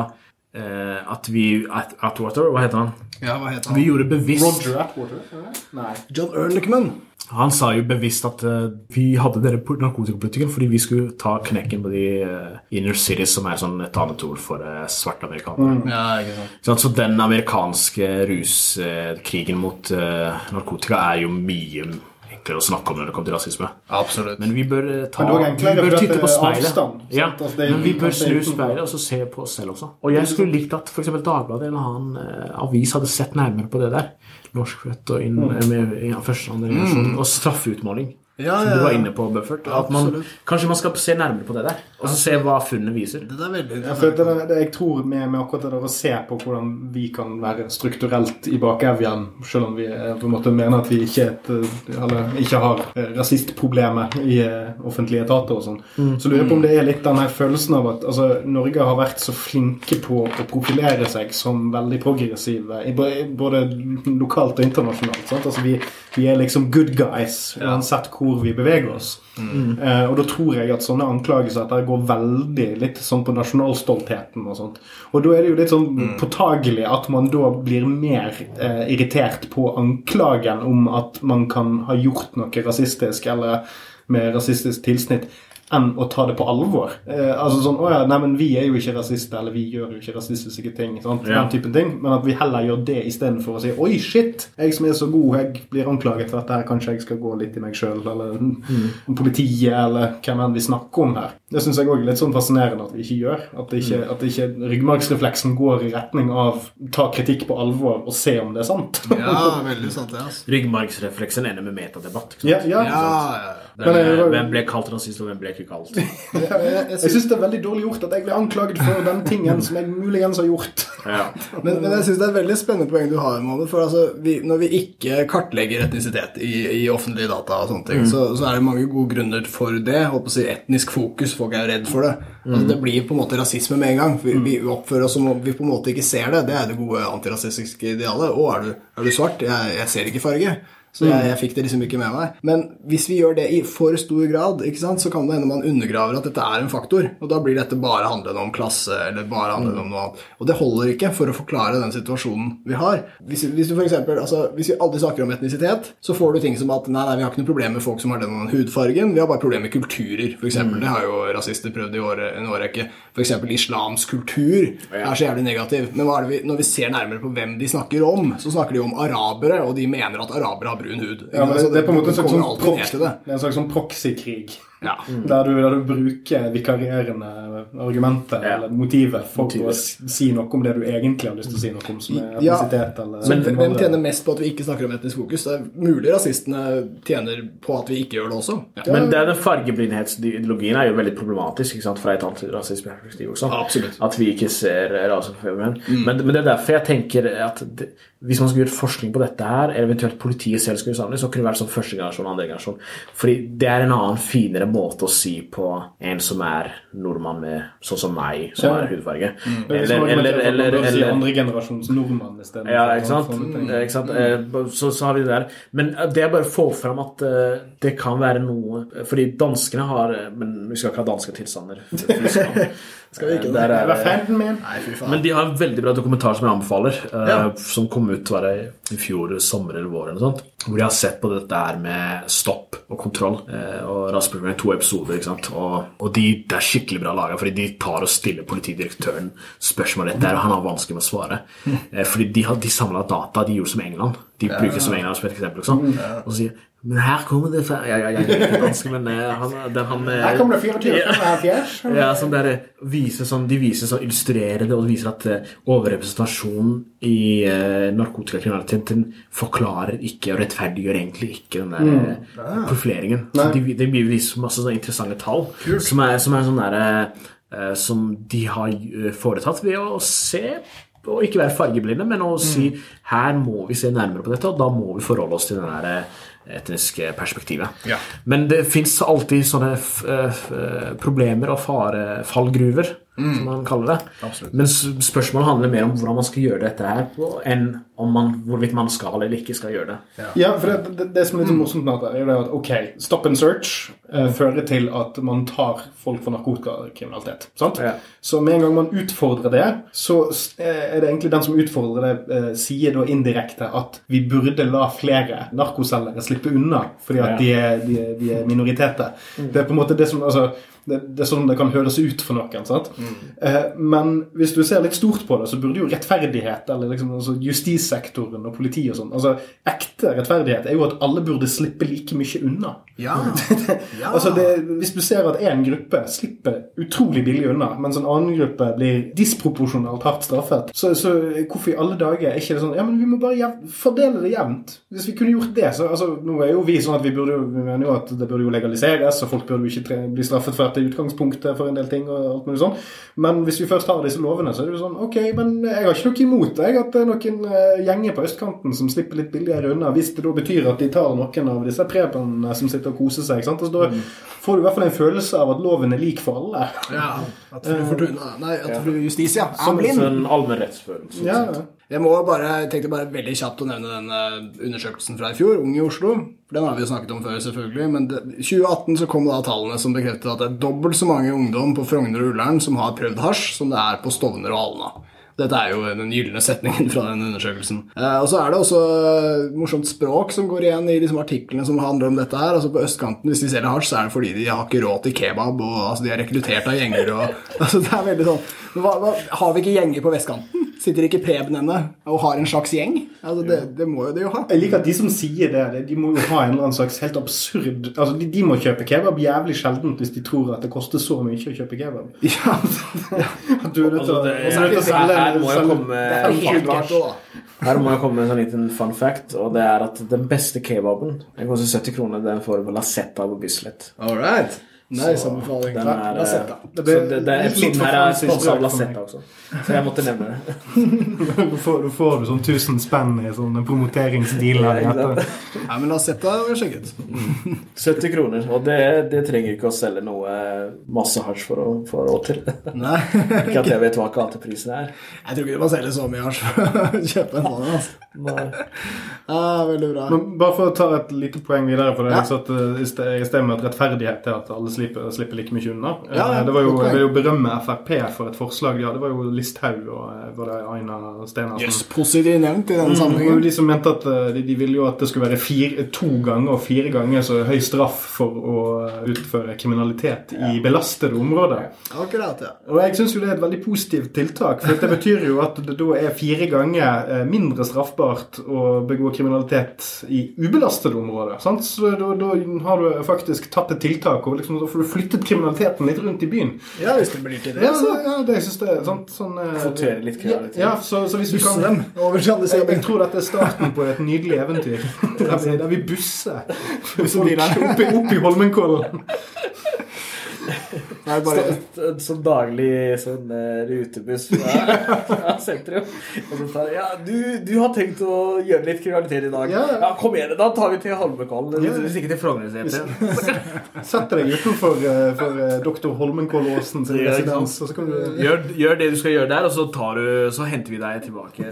eh, at vi at, Atwater, hva heter han? Ja, hva heter han? Vi gjorde bevisst Roger Atwater? Nei. John Ehrlichman. Han sa jo bevisst at uh, vi hadde dere på narkotikapolitikken fordi vi skulle ta knekken på de uh, inner cities, som er sånn et annet ord for uh, svarte amerikanere. Ja, ikke sant. Så den amerikanske ruskrigen mot narkotika er jo mye enklere å snakke om når det kommer til rasisme. Absolutt. Men vi bør eh, ta Men er også Vi bør titte på speilet. avstand. Ja, Altså, det men vi bør snu speilet og så se på oss selv også. Og jeg skulle likt at f.eks. Dagbladet eller en annen eh, avis hadde sett nærmere på det der. Norskfødt og inn, Mm. med ja, første andre generasjon. Og straffeutmåling. Ja, Som du var inne på, Buffert. At man, kanskje man skal se nærmere på det der, og så se hva funnet viser. Det er veldig Ja, for det, det, jeg tror med, med akkurat det der å se på hvordan vi kan være strukturelt i bakevjen, selv om vi eh, på en måte mener at vi ikke, et, eh, eller, ikke har rasistproblemet rasistproblemer i eh, offentlige etater og sånn, så lurer jeg på om det er litt den her følelsen av at altså, Norge har vært så flinke på å profilere seg som veldig progressive, både lokalt og internasjonalt. Sant? Altså, vi, vi er liksom good guys uansett hvor vi beveger oss. Eh, og da tror jeg at sånne anklagelser at det går veldig litt sånn på nasjonalstoltheten og sånt. Og da er det jo litt sånn påtagelig at man da blir mer eh, irritert på anklagen om at man kan ha gjort noe rasistisk eller med rasistisk tilsnitt enn å ta det på alvor. Eh, altså sånn, å ja, nei, men Vi er jo ikke rasister, eller vi gjør jo ikke rasistiske ting. Sant? Ja. Den typen ting, Men at vi heller gjør det istedenfor å si oi, shit, jeg som er så god, jeg blir anklaget for dette her, kanskje jeg skal gå litt i meg sjøl, eller mm. politiet, eller hvem enn vi snakker om her. Det syns jeg òg er litt sånn fascinerende at vi ikke gjør. At, det ikke, at ikke ryggmargsrefleksen går i retning av ta kritikk på alvor og se om det er sant. Ja, veldig sant, det. altså. Ryggmargsrefleksen ender med metadebatt. ikke sant? ja, ja. Ja, ja. Hvem, hvem ble kalt rasist, og hvem ble ikke kalt? Jeg, syns det er veldig dårlig gjort at jeg blir anklaget for den tingen som jeg muligens har gjort. Ja. men, men jeg syns det er et veldig spennende poeng du har, Mohammed. For altså, vi, når vi ikke kartlegger etnisitet i, i offentlige data, og sånne ting, så, så er det mange gode grunner for det. Håper å si Etnisk fokus. Folk er jo redd for det. Altså, det blir på en måte rasisme med en gang. Vi, vi oppfører oss som om vi på en måte ikke ser det. Det er det gode antirasistiske idealet. Å, er du, er du svart? Jeg, jeg ser ikke farge. Så jeg, jeg fikk det liksom ikke med meg. Men hvis vi gjør det i for stor grad, ikke sant, så kan det hende man undergraver at dette er en faktor. Og da blir dette bare handlende om klasse eller bare handlende om noe annet. Og det holder ikke for å forklare den situasjonen vi har. Hvis, hvis, du for eksempel, altså, hvis vi aldri snakker om etnisitet, så får du ting som at nei, nei, vi har ikke noe problem med folk som har den hudfargen, vi har bare problemer med kulturer. For eksempel, Det har jo rasister prøvd i åre, en årrekke. Eksempel islamsk kultur er så jævlig negativ. Men vi, når vi ser nærmere på hvem de snakker om, så snakker de om arabere, og de mener at arabere har brun hud. Ja, men det, Altså, det er på en måte en sånn er en slags sånn proxykrig. Ja. Der, du, der du bruker vikarierende argumenter Ja. eller motiver for Motiver. å si noe om det du egentlig har lyst til å si noe om, som er Ja. etnisitet eller Men hvem tjener mest på at vi ikke snakker om etnisk fokus? Det er mulig rasistene tjener på at vi ikke gjør det også. Ja. Men det er den fargeblindhetsideologien er jo veldig problematisk ikke sant, fra et antirasistisk perspektiv også. Absolutt. At vi ikke ser raseforfølgeren. Men, men det er derfor jeg tenker at det, hvis man skulle gjort forskning på dette her, eller eventuelt politiet selv skulle samle, så kunne det vært som første generasjon og andre generasjon. Fordi det er en annen, finere måte å si på en som er nordmann med sånn som meg, som Ja. er hudfarge. Mm. er liksom Eller, eller, eller, andre generasjons nordmann isteden. ja, ikke sant? sånne. Eh, ikke sant? Mm. Så, så har vi det der. Men eh, det er bare å få fram at eh, det kan være noe Fordi danskene har eh, Men vi skal ikke ha danske tilstander. Skal vi ikke det? Der var fanden min? Nei, fy faen. men de har en veldig bra dokumentar som jeg anbefaler, eh, Ja. som kom ut var det i fjor sommer eller vår. eller noe sånt, Hvor de har sett på dette her med stopp og kontroll. Uh, og Rasmus to episoder. ikke sant? Og, og de, det er skikkelig bra laga, fordi de tar og stiller politidirektøren spørsmål etter, og han har vanskelig med å svare. Uh, fordi de, har- de samla data, de gjorde som England. De bruker som England som et eksempel. Liksom. Og så sier men her kommer det fra Ja, ja, jeg er ikke dansk, men eh, han, den, han eh, Her kommer det 24 75. ja, som der viser sånn, De viser sånn, illustrerer det og viser at overrepresentasjonen overrepresentasjon i uh, narkotikakriminaliteten forklarer ikke og rettferdiggjør egentlig ikke den der eh, profileringen. Så de, de viser masse sånne interessante tall som er, som er sånn derre eh, Som de har eh, foretatt ved å se og ikke være fargeblinde, men å si her må vi se nærmere på dette, og da må vi forholde oss til den der eh, etniske perspektivet. Ja. Men det fins alltid sånne f f problemer og fare, fallgruver, som man kaller det. Absolutt. Men spørsmålet handler mer om hvordan man skal gjøre dette her enn om man, hvorvidt man skal eller ikke skal gjøre det. Ja, for det, det, det som er litt så morsomt med dette, er at ok, stop and search eh, fører til at man tar folk for narkotikakriminalitet. sant? Ja. Så med en gang man utfordrer det, så eh, er det egentlig den som utfordrer det, eh, sier da indirekte at vi burde la flere narkoselgere slippe unna fordi at Ja. de, er, de, er, de er minoriteter. Det er på en måte det som altså, det, det er sånn det kan høres ut for noen. sant? Eh, men hvis du ser litt stort på det, så burde jo rettferdighet, eller liksom, altså justissektoren og politiet og sånn altså Ekte rettferdighet er jo at alle burde slippe like mye unna. Ja. ja. Altså det, Hvis du ser at én gruppe slipper utrolig billig unna, mens en annen gruppe blir disproporsjonalt hardt straffet, så, så hvorfor i alle dager er ikke det sånn Ja, men vi må bare fordele det jevnt. Hvis vi kunne gjort det, så altså, Nå er jo vi sånn at vi burde jo, vi mener jo at det burde jo legaliseres, og folk burde jo ikke bli straffet for dette utgangspunktet for en del ting. og alt mulig sånn. Men hvis vi først har disse lovene, så er det jo sånn Ok, men jeg har ikke noe imot jeg, at det er noen eh, gjenger på østkanten som slipper litt billigere unna, hvis det da betyr at de tar noen av disse prebenene som sitter og koser seg. sant? Altså, da får du i hvert fall en følelse av at loven er lik for alle. ja. At fru Fortuna Nei, at fru Justitia er Som en allmenn rettsfølelse. Ja, Jeg må bare, tenkte bare veldig kjapt å nevne den eh, undersøkelsen fra i fjor, Ung i Oslo. For Den har vi jo snakket om før, selvfølgelig. Men det, 2018 så kom da tallene som bekreftet at det er dobbelt så mange ungdom på Frogner og Ullern som har prøvd hasj, som det er på Stovner og Alna. Dette er jo den gylne setningen fra den undersøkelsen. Eh, og så er det også eh, morsomt språk som går igjen i liksom, artiklene som handler om dette her. Altså På østkanten, hvis de selger hasj, så er det fordi de har ikke råd til kebab, og altså, de er rekruttert av gjenger og altså, Det er veldig sånn hva, hva, Har vi ikke gjenger på vestkanten? Sitter ikke prebenene og har en slags gjeng? Altså, det, det må jo de jo ha. Jeg liker at de som sier det, det- de må jo ha en eller annen slags helt absurd Altså, de, de må kjøpe kebab jævlig sjeldent hvis de tror at det koster så mye å kjøpe kebab. Ja, At du er nødt til å Altså, det- og er nødt til å her må jeg komme er. Her må jeg komme med en sånn liten fun fact, og det er at den beste kebaben Den koster 70 kroner. Den får du på Lasetta på Bislett. All right. Nice anbefaling. Den er, La Det ble, så det, det er litt episoden for her er sponset av språk Lasetta også. Så jeg måtte nevne det. Da får, da får du sånn 1000 spenn i sånn promoteringsdeal Nei, Ja. Men la oss sette og sjekke ut. 70 kroner. Og det, det trenger ikke å selge noe masse hasj for å få råd til. Nei, Ikke at jeg vet hva gateprisen er. jeg tror ikke du må selge så mye hasj for å kjøpe en sånn. Altså. Nei. Ja, veldig bra. Men bare for å ta et lite poeng videre på det. Ja. At, i sted- i stedet med at rettferdighet er at alle slipper, slipper like mye unna. Eh, Ja, ja, det var jo, jeg vil jo berømme Frp for et forslag. Ja, det var jo Listhaug og eh, var det Aina Stenersen. Yes, positivt nevnt i den sammenhengen. de som mente at eh, de, de ville jo at det skulle være fire, to ganger og fire ganger så høy straff for å utføre kriminalitet i belastede områder. Akkurat, ja. Og jeg syns jo det er et veldig positivt tiltak. For det betyr jo at det da er fire ganger eh, mindre straffbart å begå kriminalitet i ubelastede områder. Sant? Så da, da har du faktisk tatt et tiltak, og liksom, da får du flyttet kriminaliteten litt rundt i byen. Ja, hvis det blir til det, Ja, så ja det syns jeg. Sant? Sånn, eh, Kvotere litt kriminalitet. Ja, så, så hvis du kan dem over til andre jeg, jeg tror dette er starten på et nydelig eventyr. Der vi, der vi busser folk opp opp i Holmenkollen. Nei, bare En som daglig sånn eh, rutebuss fra, fra sentrum. Og så tar jeg, ja, du, du har tenkt å gjøre litt kriminalitet i dag. Ja. Ja, kom igjen, da tar vi til Holmenkollen. Ja. Hvis ikke til Frognerseter. Sett deg utenfor uh, for eh, doktor Holmenkollåsen sin residens, så kan du Gjør, gjør det du skal gjøre der, og så, tar du, så henter vi deg tilbake.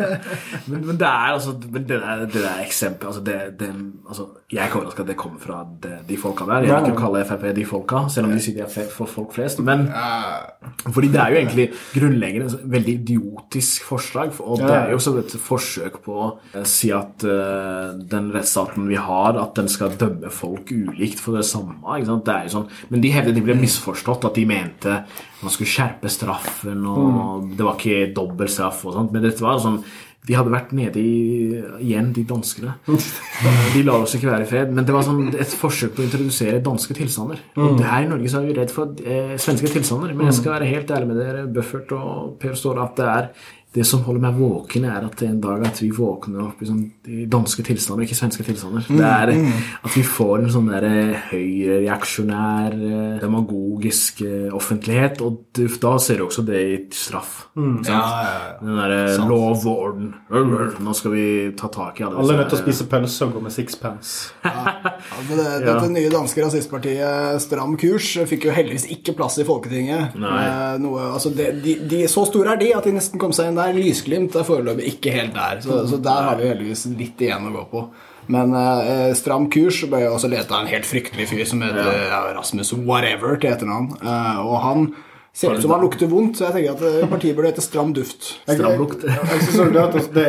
men, men det er altså men det der, det der eksempelet altså, det, det, altså, Jeg er ikke overraska at det kommer fra de, de folka der. Jeg vil ikke kalle Frp de folka, selv om de sier de er for folk flest. Men fordi det er jo egentlig grunnleggende et veldig idiotisk forslag. Og det er jo også et forsøk på å si at uh, den rettsstaten vi har, at den skal dømme folk ulikt for det samme. Ikke sant? Det er jo sånn, men de hevder de ble misforstått, at de mente man skulle skjerpe straffen, og det var ikke dobbel straff og sånt. Men dette var sånn de hadde vært nede i igjen, de danskene. De lar oss ikke være i fred. Men det var sånn et forsøk på å introdusere danske tilstander. Og her i Norge så er vi redd for eh, svenske tilstander. Men jeg skal være helt ærlig med dere, Buffert og Per Ståle, at det er det som holder meg våken, er at en dag at vi våkner opp i, sånn, i danske tilstander, ikke svenske tilstander. Det er at vi får en sånn der høyreaksjonær, eh, demagogisk eh, offentlighet. Og du, da ser du også det i straff. sant? Den derre lov og orden. Nå skal vi ta tak i alle Alle er nødt til å spise pølse og gå med sixpence. Ja, men det, Dette nye danske rasistpartiet Stram kurs fikk jo heldigvis ikke plass i Folketinget. Eh, Noe, altså det, de, de, så store er de at de nesten kom seg inn der. Der Lysglimt er foreløpig ikke helt der, så, så der har vi heldigvis litt igjen å gå på. Men eh, Stram kurs ble jo også ledet av en helt fryktelig fyr som heter ja. Rasmus Whatever til etternavn. Eh, og han ser ut som han lukter vondt, så jeg tenker at eh, partiet burde hete Stram duft. Stram lukt. Jeg synes det det,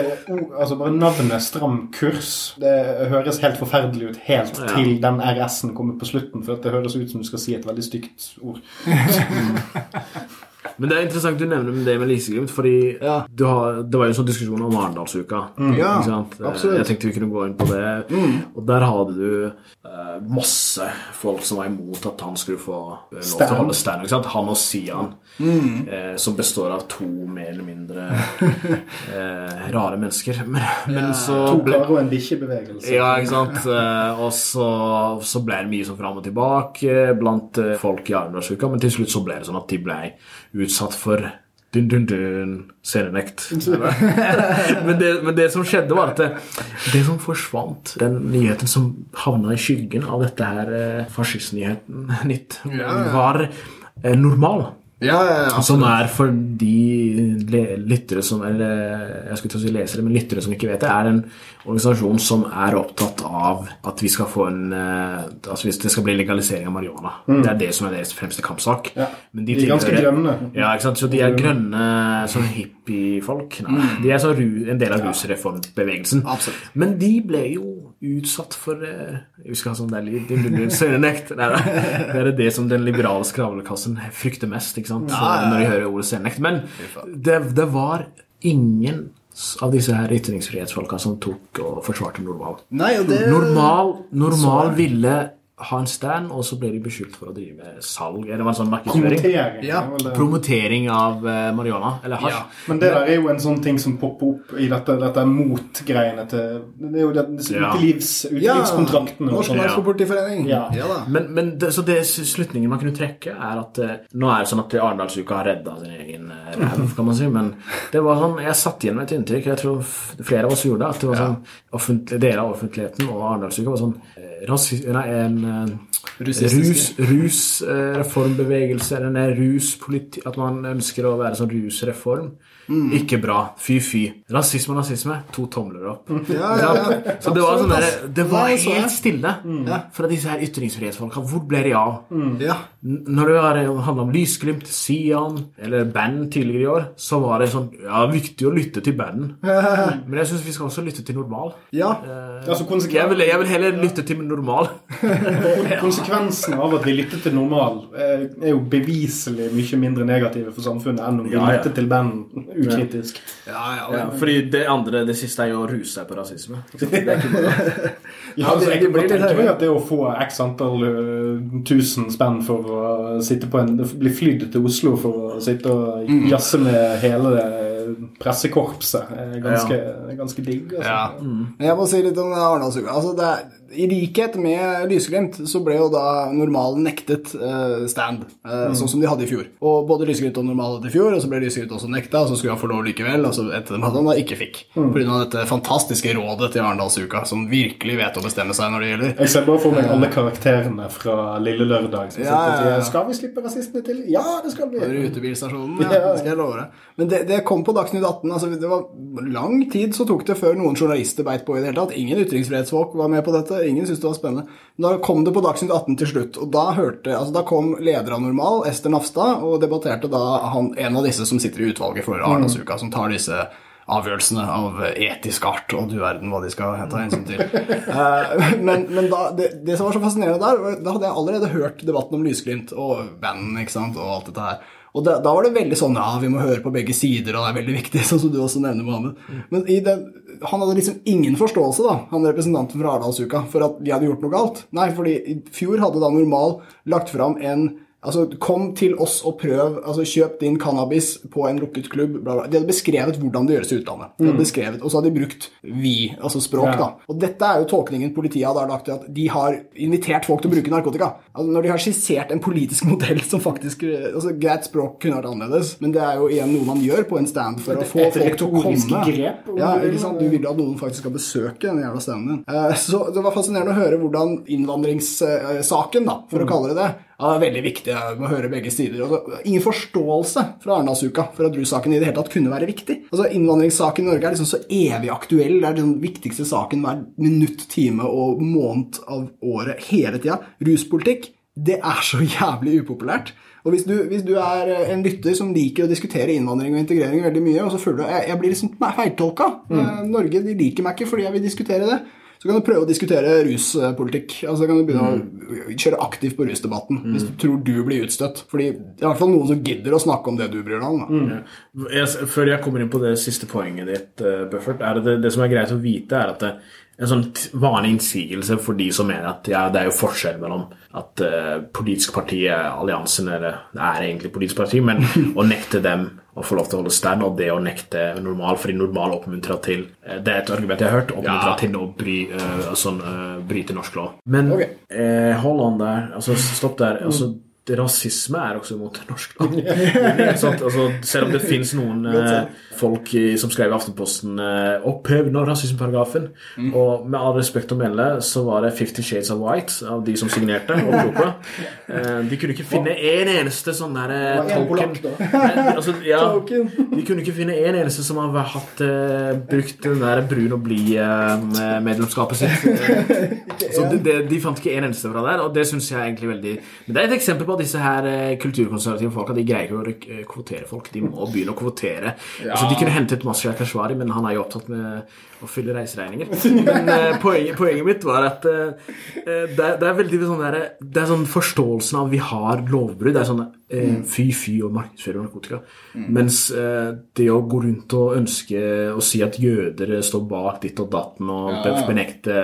altså bare Navnet Stram kurs Det høres helt forferdelig ut helt Ja. til den RS-en kommer på slutten, for at det høres ut som du skal si et veldig stygt ord. Men det er interessant du nevner det med Liseglimt, fordi Ja. du har, det var jo en sånn diskusjon om Arendalsuka. Ja, ikke sant? Eh, absolutt. Jeg tenkte vi kunne gå inn på det. Og der hadde du eh, masse folk som var imot at han skulle få eh, lov til å holde stand. Ikke sant? Han og Sian, eh, som består av to mer eller mindre eh, rare mennesker. Men, men så To karer og en bikkjebevegelse. ja, ikke sant. Og så, så ble det mye sånn fram og tilbake blant folk i Arendalsuka, men til slutt så ble det sånn at de ble utsatt for dun, dun, dun, scenenekt. men, det, men det som skjedde, var at det, det som forsvant, den nyheten som havna i skyggen av dette her eh, fascistnyheten, nytt, var eh, normal. Ja, ja. Som er for de lyttere som Eller jeg skulle til å si lesere, men lyttere som ikke vet det, er en organisasjon som er opptatt av at vi skal få en eh, Altså hvis det skal bli legalisering av marihuana. Det er det som er deres fremste kampsak. Ja. Men De er ganske grønne. Ja, ikke sant? Så de er grønne sånn hippiefolk. Nei, De er så en del av rusreformbevegelsen. Absolutt. Men de ble jo utsatt for eh, Vi skal ha sånn der litt. Det er det som den liberale skravlekassen frykter mest ikke sant? når de hører ordet selvnekt. Men det, det var ingen av disse her ytringsfrihetsfolka som tok og forsvarte Normal. Nei, det Normal, normal ville ha en stand, og så ble de beskyldt for å drive salg. Eller det var en sånn markedsføring. Promotering. Ja. er. Promotering av eh, marihuana. Eller hasj. Ja. Men det der er jo en sånn ting som popper opp i dette, dette mot-greiene til Det er jo det, disse Ja. utelivs, utelivskontraktene. og Norsk sånn. Narkopolitiforening. Ja. ja da. Men, men det, så det slutningen man kunne trekke, er at eh, nå er det sånn at Arendalsuka har redda sin egen eh, ræv, kan man si. Men det var sånn, jeg satt igjen med et inntrykk, jeg tror flere av oss gjorde det, at det var sånn offentlig, deler av offentligheten og Arendalsuka var sånn eh, rasi, nei, en eh, rus, rus, rusreformbevegelse, eller en ruspoliti, at man ønsker å være sånn rusreform. Ikke bra. Fy, fy. Rasisme og nazisme. To tomler opp. Ja, ja, ja. Så det var sånn der, det var Nei, så helt stille mm. fra disse her ytringsfrihetsfolka. Hvor ble de av? Ja. Når det har handla om Lysglimt, Sian eller band tidligere i år, så var det sånn Ja, viktig å lytte til banden. Men jeg syns vi skal også lytte til Normal. ja. Altså, konsekven- Jeg vil, jeg vil heller lytte til Normal. Konsekvensen av at vi lytter til normal, eh, er jo beviselig mye mindre negative for samfunnet enn om vi Ja, ja. lytter til band ukritisk. Ja, ja, Ja, fordi det andre, det siste, er jo å ruse seg på rasisme. Det er ikke bra. Ja, altså, jeg blir litt høyere. at det å få x antall uh, tusen spenn for å sitte på en Bli flydd til Oslo for å sitte og Mm. jazze med hele det pressekorpset, er ganske, ganske digg. Altså. Ja. Mm. jeg må si litt om Arendalsuka. Altså, det er- I likhet med Lysglimt så ble jo da Normal nektet uh, stand, eh, sånn som de hadde i fjor. Og både Lysglimt og Normal hadde i fjor, og så ble Lysglimt også nekta, og så skulle han få lov likevel, og så etter dem at han da ikke fikk. Mm. Pga. av dette fantastiske rådet til Arendalsuka, som virkelig vet å bestemme seg når det gjelder. Jeg ser bare for meg alle karakterene fra Lille Lørdag som Ja, sitter og sier 'Skal vi slippe rasistene til?' Ja, det skal vi. Rutebilstasjonen, Ja. det skal jeg love deg. Men det, det kom på Dagsnytt 18. altså det var Lang tid så tok det før noen journalister beit på i det hele tatt. Ingen ytringsfrihetsfolk var med på dette. Ingen syntes det var spennende. Men Da kom det på Dagsnytt 18 til slutt, og da hørte, altså da kom leder av Normal, Ester Nafstad, og debatterte da han, en av disse som sitter i utvalget for Arendalsuka, som tar disse avgjørelsene av etisk art, og du verden hva de skal ta hensyn til. Eh, men men da, det, det som var så fascinerende der, da hadde jeg allerede hørt debatten om Lysglimt og band ikke sant, og alt dette her. Og da, da var det veldig sånn ja, vi må høre på begge sider, og det er veldig viktig, sånn som du også nevner, Mohammed. Men i den, han hadde liksom ingen forståelse, da, han representanten fra Arendalsuka, for at de hadde gjort noe galt. Nei, fordi i fjor hadde da Normal lagt fram en Altså, Kom til oss og prøv. altså Kjøp din cannabis på en lukket klubb. Bla, bla. De hadde beskrevet hvordan det gjøres i utlandet. De hadde beskrevet, Og så hadde de brukt vi, altså språk. Ja. da. Og dette er jo tolkningen politiet har lagt til at de har invitert folk til å bruke narkotika. Altså Når de har skissert en politisk modell som faktisk altså Greit, språk kunne vært annerledes, men det er jo igjen noe man gjør på en stand for å få et folk til å komme. grep, Ja, ikke sant? Du vil at noen faktisk skal besøke den jævla standen din. Eh, Så det var fascinerende å høre hvordan innvandringssaken, da, for Mm. å kalle det det, Ja, det er veldig viktig å høre begge sider. Altså, ingen forståelse fra Arendalsuka for at russaken i det hele tatt kunne være viktig. Altså, Innvandringssaken i Norge er liksom så evig aktuell. Det er den viktigste saken hver minutt, time og måned av året hele tida. Ruspolitikk, det er så jævlig upopulært. Og hvis du, hvis du, er en lytter som liker å diskutere innvandring og integrering veldig mye, og så føler du jeg, jeg blir liksom feiltolka mm. Norge de liker meg ikke fordi jeg vil diskutere det. Så kan du prøve å diskutere ruspolitikk. Altså kan du begynne å kjøre aktivt på rusdebatten mm. hvis du tror du blir utstøtt. Fordi det er i hvert fall noen som gidder å snakke om det du bryr deg om. Mm. Jeg, før jeg kommer inn på det siste poenget ditt, uh, Buffert, er det, det som er greit å vite, er at det, en sånn vanlig innsigelse for de som mener at ja, det er jo forskjell mellom at uh, politiske partier, alliansen, det er egentlig politisk parti, men å nekte dem å få lov til å holde stand, og det å nekte normal, fordi normal oppmuntrer til uh, Det er et argument jeg har hørt, oppmuntrer ja. til å bry, uh, sånn, bryte norsk lov. Men okay. hold an der. Altså, stopp der. Altså, rasisme er også mot norsk lov. altså, selv om det fins noen eh, folk som skrev i Aftenposten eh, 'opphev nå rasismeparagrafen', mm. og med all respekt å melde så var det 'Fifty Shades of White' av de som signerte. eh, de kunne ikke finne en eneste sånn der eh, token. altså, ja, de kunne ikke finne en eneste som har hatt, eh, brukt den der brun og blid-medlemskapet sitt. så de, de, de, fant ikke en eneste fra der, og det syns jeg egentlig veldig Men det er et eksempel på at disse her eh, kulturkonservative folka de greier ikke å eh, kvotere folk. De må begynne å kvotere. Ja. Altså, de kunne hentet Mazyar Kashvari, men han er jo opptatt med å fylle reiseregninger. Men uh, poenget, poenget, mitt var at uh, det, det, er, veldig sånn der, Det er sånn forståelsen av vi har lovbrudd. Det er sånn uh, fy, fy og markedsføring narkotika. Mm. Mens det å gå rundt og ønske å si at jøder står bak ditt og datten og ja, ja. benekte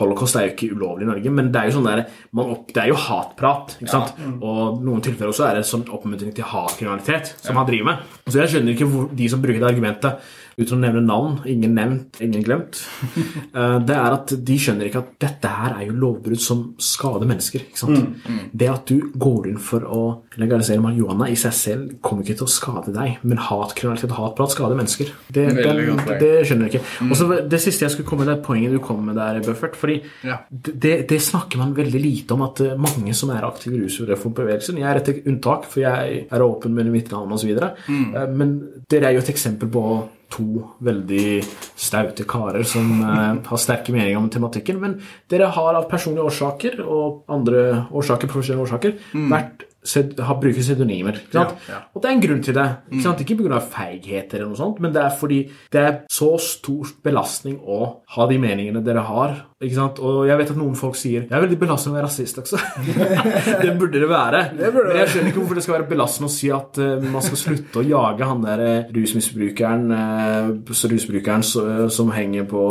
holocaust, det er jo ikke ulovlig i Norge. Men det er jo sånn der, opp, det er jo hatprat. ikke sant? Ja. Mm. Og noen tilfeller også er det sånn oppmuntring til hatkriminalitet som han driver med. Så jeg skjønner ikke hvor de som bruker det argumentet uten å nevne navn, ingen nevnt, ingen glemt, eh, det er at de skjønner ikke at dette her er jo lovbrudd som skader mennesker. ikke sant? Mm, mm. Det at du går inn for å legalisere marihuana i seg selv kommer ikke til å skade deg, men hatkriminalitet og hatprat skader mennesker. Det, den, det skjønner jeg ikke. Mm. Og så Det siste jeg skulle komme med, det poenget du kom med der, Buffert. fordi ja. det, det, snakker man veldig lite om, at eh, mange som er aktive i rusreformbevegelsen Jeg er et unntak, for jeg er åpen med mitt navn osv. Mm. Eh, men dere er jo et eksempel på to veldig staute karer som eh, har sterke meninger om tematikken. Men dere har av personlige årsaker og andre årsaker, profesjonelle årsaker mm. vært har bruker pseudonymer. Ja, ja. Og det er en grunn til det. Ikke, sant? Mm. ikke pga. feighet, eller noe sånt, men det er fordi det er så stor belastning å ha de meningene dere har. Ikke sant? Og jeg vet at noen folk sier Det er veldig belastende å være rasist også. det burde det være. Det burde men jeg skjønner ikke hvorfor det skal være belastende å si at uh, man skal slutte å jage han der uh, rusmisbrukeren uh, rusbrukeren som henger på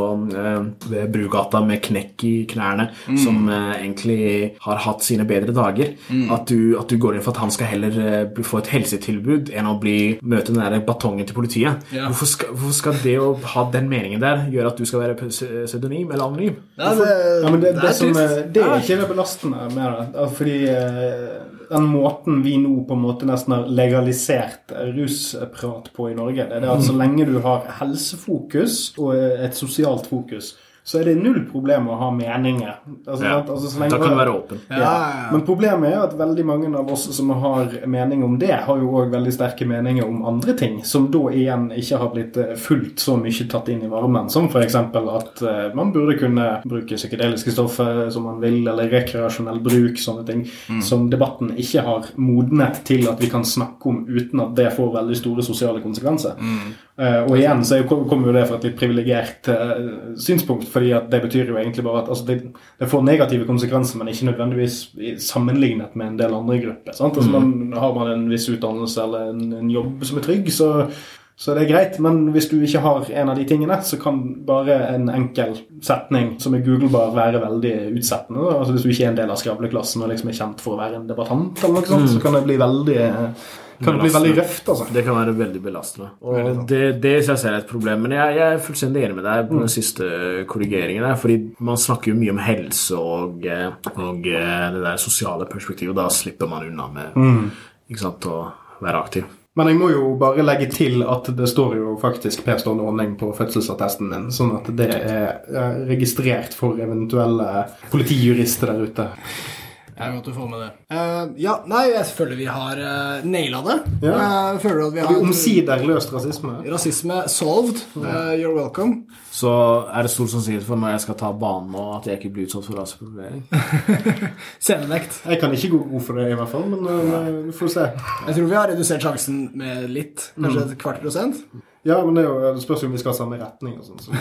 ved Brugata med knekk i knærne, mm. som egentlig har hatt sine bedre dager. Mm. At, du, at du går inn for at han skal heller uh, få et helsetilbud enn å bli, møte den der batongen til politiet. Ja. Hvorfor, skal, hvorfor, skal, det å ha den meningen der gjøre at du skal være pseudonym eller anonym? Ja, det, ja, men det, det, det, som, det er ikke det belastende med det. Fordi uh, den måten vi nå på en måte nesten har legalisert rusprat på i Norge, det er at så lenge du har helsefokus og et sosialt fokus så er det null problem å ha meninger. Altså, ja. altså, da kan du være åpen. Ja. Ja. Men problemet er at veldig mange av oss som har mening om det, har jo òg veldig sterke meninger om andre ting, som da igjen ikke har blitt eh, fullt så mye tatt inn i varmen. Som f.eks. at uh, man burde kunne bruke psykedeliske stoffer som man vil, eller rekreasjonell bruk, sånne ting, mm. som debatten ikke har modnet til at vi kan snakke om uten at det får veldig store sosiale konsekvenser. Mm. Uh, og igjen så kommer jo det fra et litt privilegert uh, synspunkt, fordi at det betyr jo egentlig bare at altså, det, det, får negative konsekvenser, men ikke nødvendigvis sammenlignet med en del andre grupper. Altså, mm. man, har man en viss utdannelse eller en, en jobb som er trygg, så, så det er greit. Men hvis du ikke har en av de tingene, så kan bare en enkel setning som er googlebar, være veldig utsettende. Altså Hvis du ikke er en del av skravleklassen og liksom er kjent for å være en debattant, eller noe sånt, mm. så kan det bli veldig kan det bli veldig røft, altså. Det kan være veldig belastende. Og det, det i seg selv er et problem. Men jeg, jeg, er fullstendig enig med deg på den mm. siste korrigeringen der. Fordi man snakker jo mye om helse og, og det der sosiale perspektivet, og da slipper man unna med mm. ikke sant, å være aktiv. Men jeg må jo bare legge til at det står jo faktisk Per Ståle ordning på fødselsattesten min, sånn at det er registrert for eventuelle politijurister der ute. Det er godt du får med det. Uh, ja, nei, jeg føler vi har uh, naila det. Ja. Jeg føler at vi Vi har omsider løst rasisme. Rasisme solved. Uh, you're welcome. Så er det stor sannsynlighet for når jeg skal ta banen nå, at jeg ikke blir utsatt for raseprofilering. Scenenekt. Jeg kan ikke gå god for det, i hvert fall, men eh, vi får se. Jeg tror vi har redusert sjansen med litt. Kanskje et kvart prosent. Ja, men det, er jo, det spørs jo om vi skal ha samme retning og sånn. Så.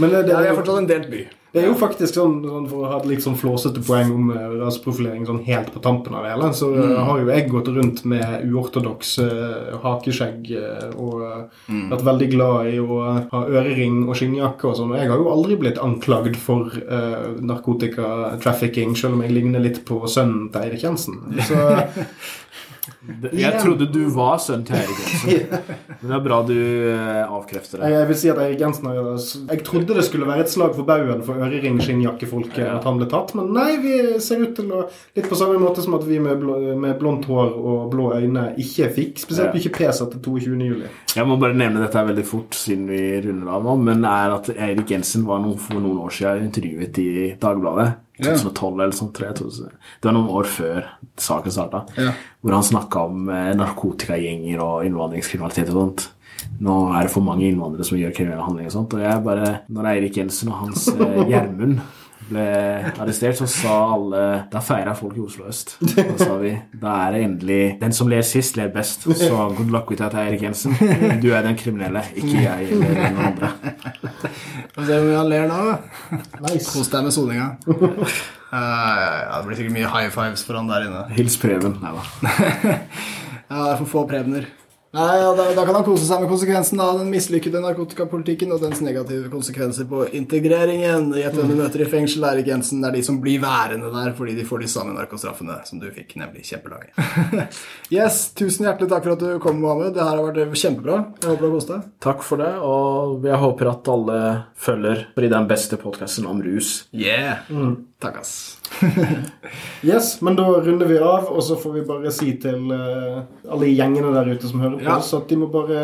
Men det, det, Ja, vi er fortsatt en delt by. det er jo faktisk sånn, sånn for å ha et litt sånn flåsete poeng om rasprofilering sånn helt på tampen av det hele, så mm. har jo jeg gått rundt med uortodoks uh, hakeskjegg og og mm. vært veldig glad i å ha ørering og skinnjakke og sånn. Og jeg har jo aldri blitt anklagd for uh, narkotika-trafficking, selv om jeg ligner litt på sønnen til Eirik Jensen. Så Jeg trodde du var sønnen til Eirik Jensen. Men det er bra du eh, avkrefter det. Jeg, vil si at Eirik Jensen har Jeg trodde det skulle være et slag for baugen for ørering skinnjakkefolket Ja. at han ble tatt, men nei, vi ser ut til å Litt på samme måte som at vi med, blå, med blondt hår og blå øyne ikke fikk spesielt Ja. mye til etter 22. juli. Jeg må bare nevne dette veldig fort, siden vi runder av nå, men er at Eirik Jensen var noen, for noen år siden intervjuet i Dagbladet. Ja. 2012 eller sånt, tror jeg. Det var noen år før saken starta. Ja. Hvor han snakka om eh, narkotikagjenger og innvandringskriminalitet og sånt. Nå er det for mange innvandrere som gjør kriminelle handlinger og sånt. Og jeg bare, når Eirik Jensen og hans eh, Gjermund ble arrestert, så sa alle Da feira folk i Oslo øst. Da sa vi da er det endelig Den som ler sist, ler best. Så good luck with that, Eirik Jensen. Du er den kriminelle, ikke jeg eller noen andre. Få se hvor mye han ler nå. Nice. Kos deg med soninga. Uh, ja, det blir sikkert mye high fives for han der inne. Hils Preben. Nei da. Ja, det er for få Prebener. Nei, ja, da, da kan han kose seg med konsekvensen av den mislykkede narkotikapolitikken og dens negative konsekvenser på integreringen. Gjett hvem du møter i fengsel, Erik Jensen. Det er de som blir værende der fordi de får de samme narkostraffene som du fikk, nemlig kjempelange. yes, tusen hjertelig takk for at du kom, Mohammed. Det her har vært kjempebra. Jeg håper du har kost deg. Takk for det, og jeg håper at alle følger det er den beste podkasten om rus. Yeah. Takk, ass. Yes, men da runder vi av, og så får vi bare si til uh, alle gjengene der ute som hører på Ja. oss, at de må bare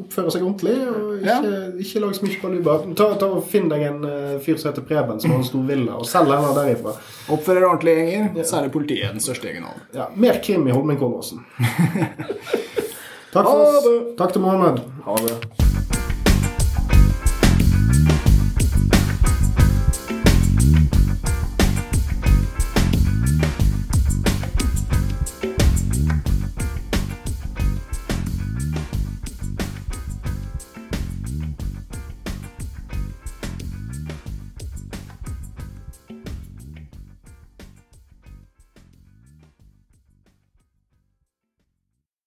oppføre seg ordentlig og ikke, Ja. ikke lage så mye baluba. Ta, ta og Finn deg en uh, fyr som heter Preben, som har en stor villa, og selg henne derifra. Oppfør dere ordentlige gjenger. Særlig politiet er den største gjengen av. Ja, mer krim i Holmenkollåsen. Takk, for oss. Takk til Mohammed. Ha det.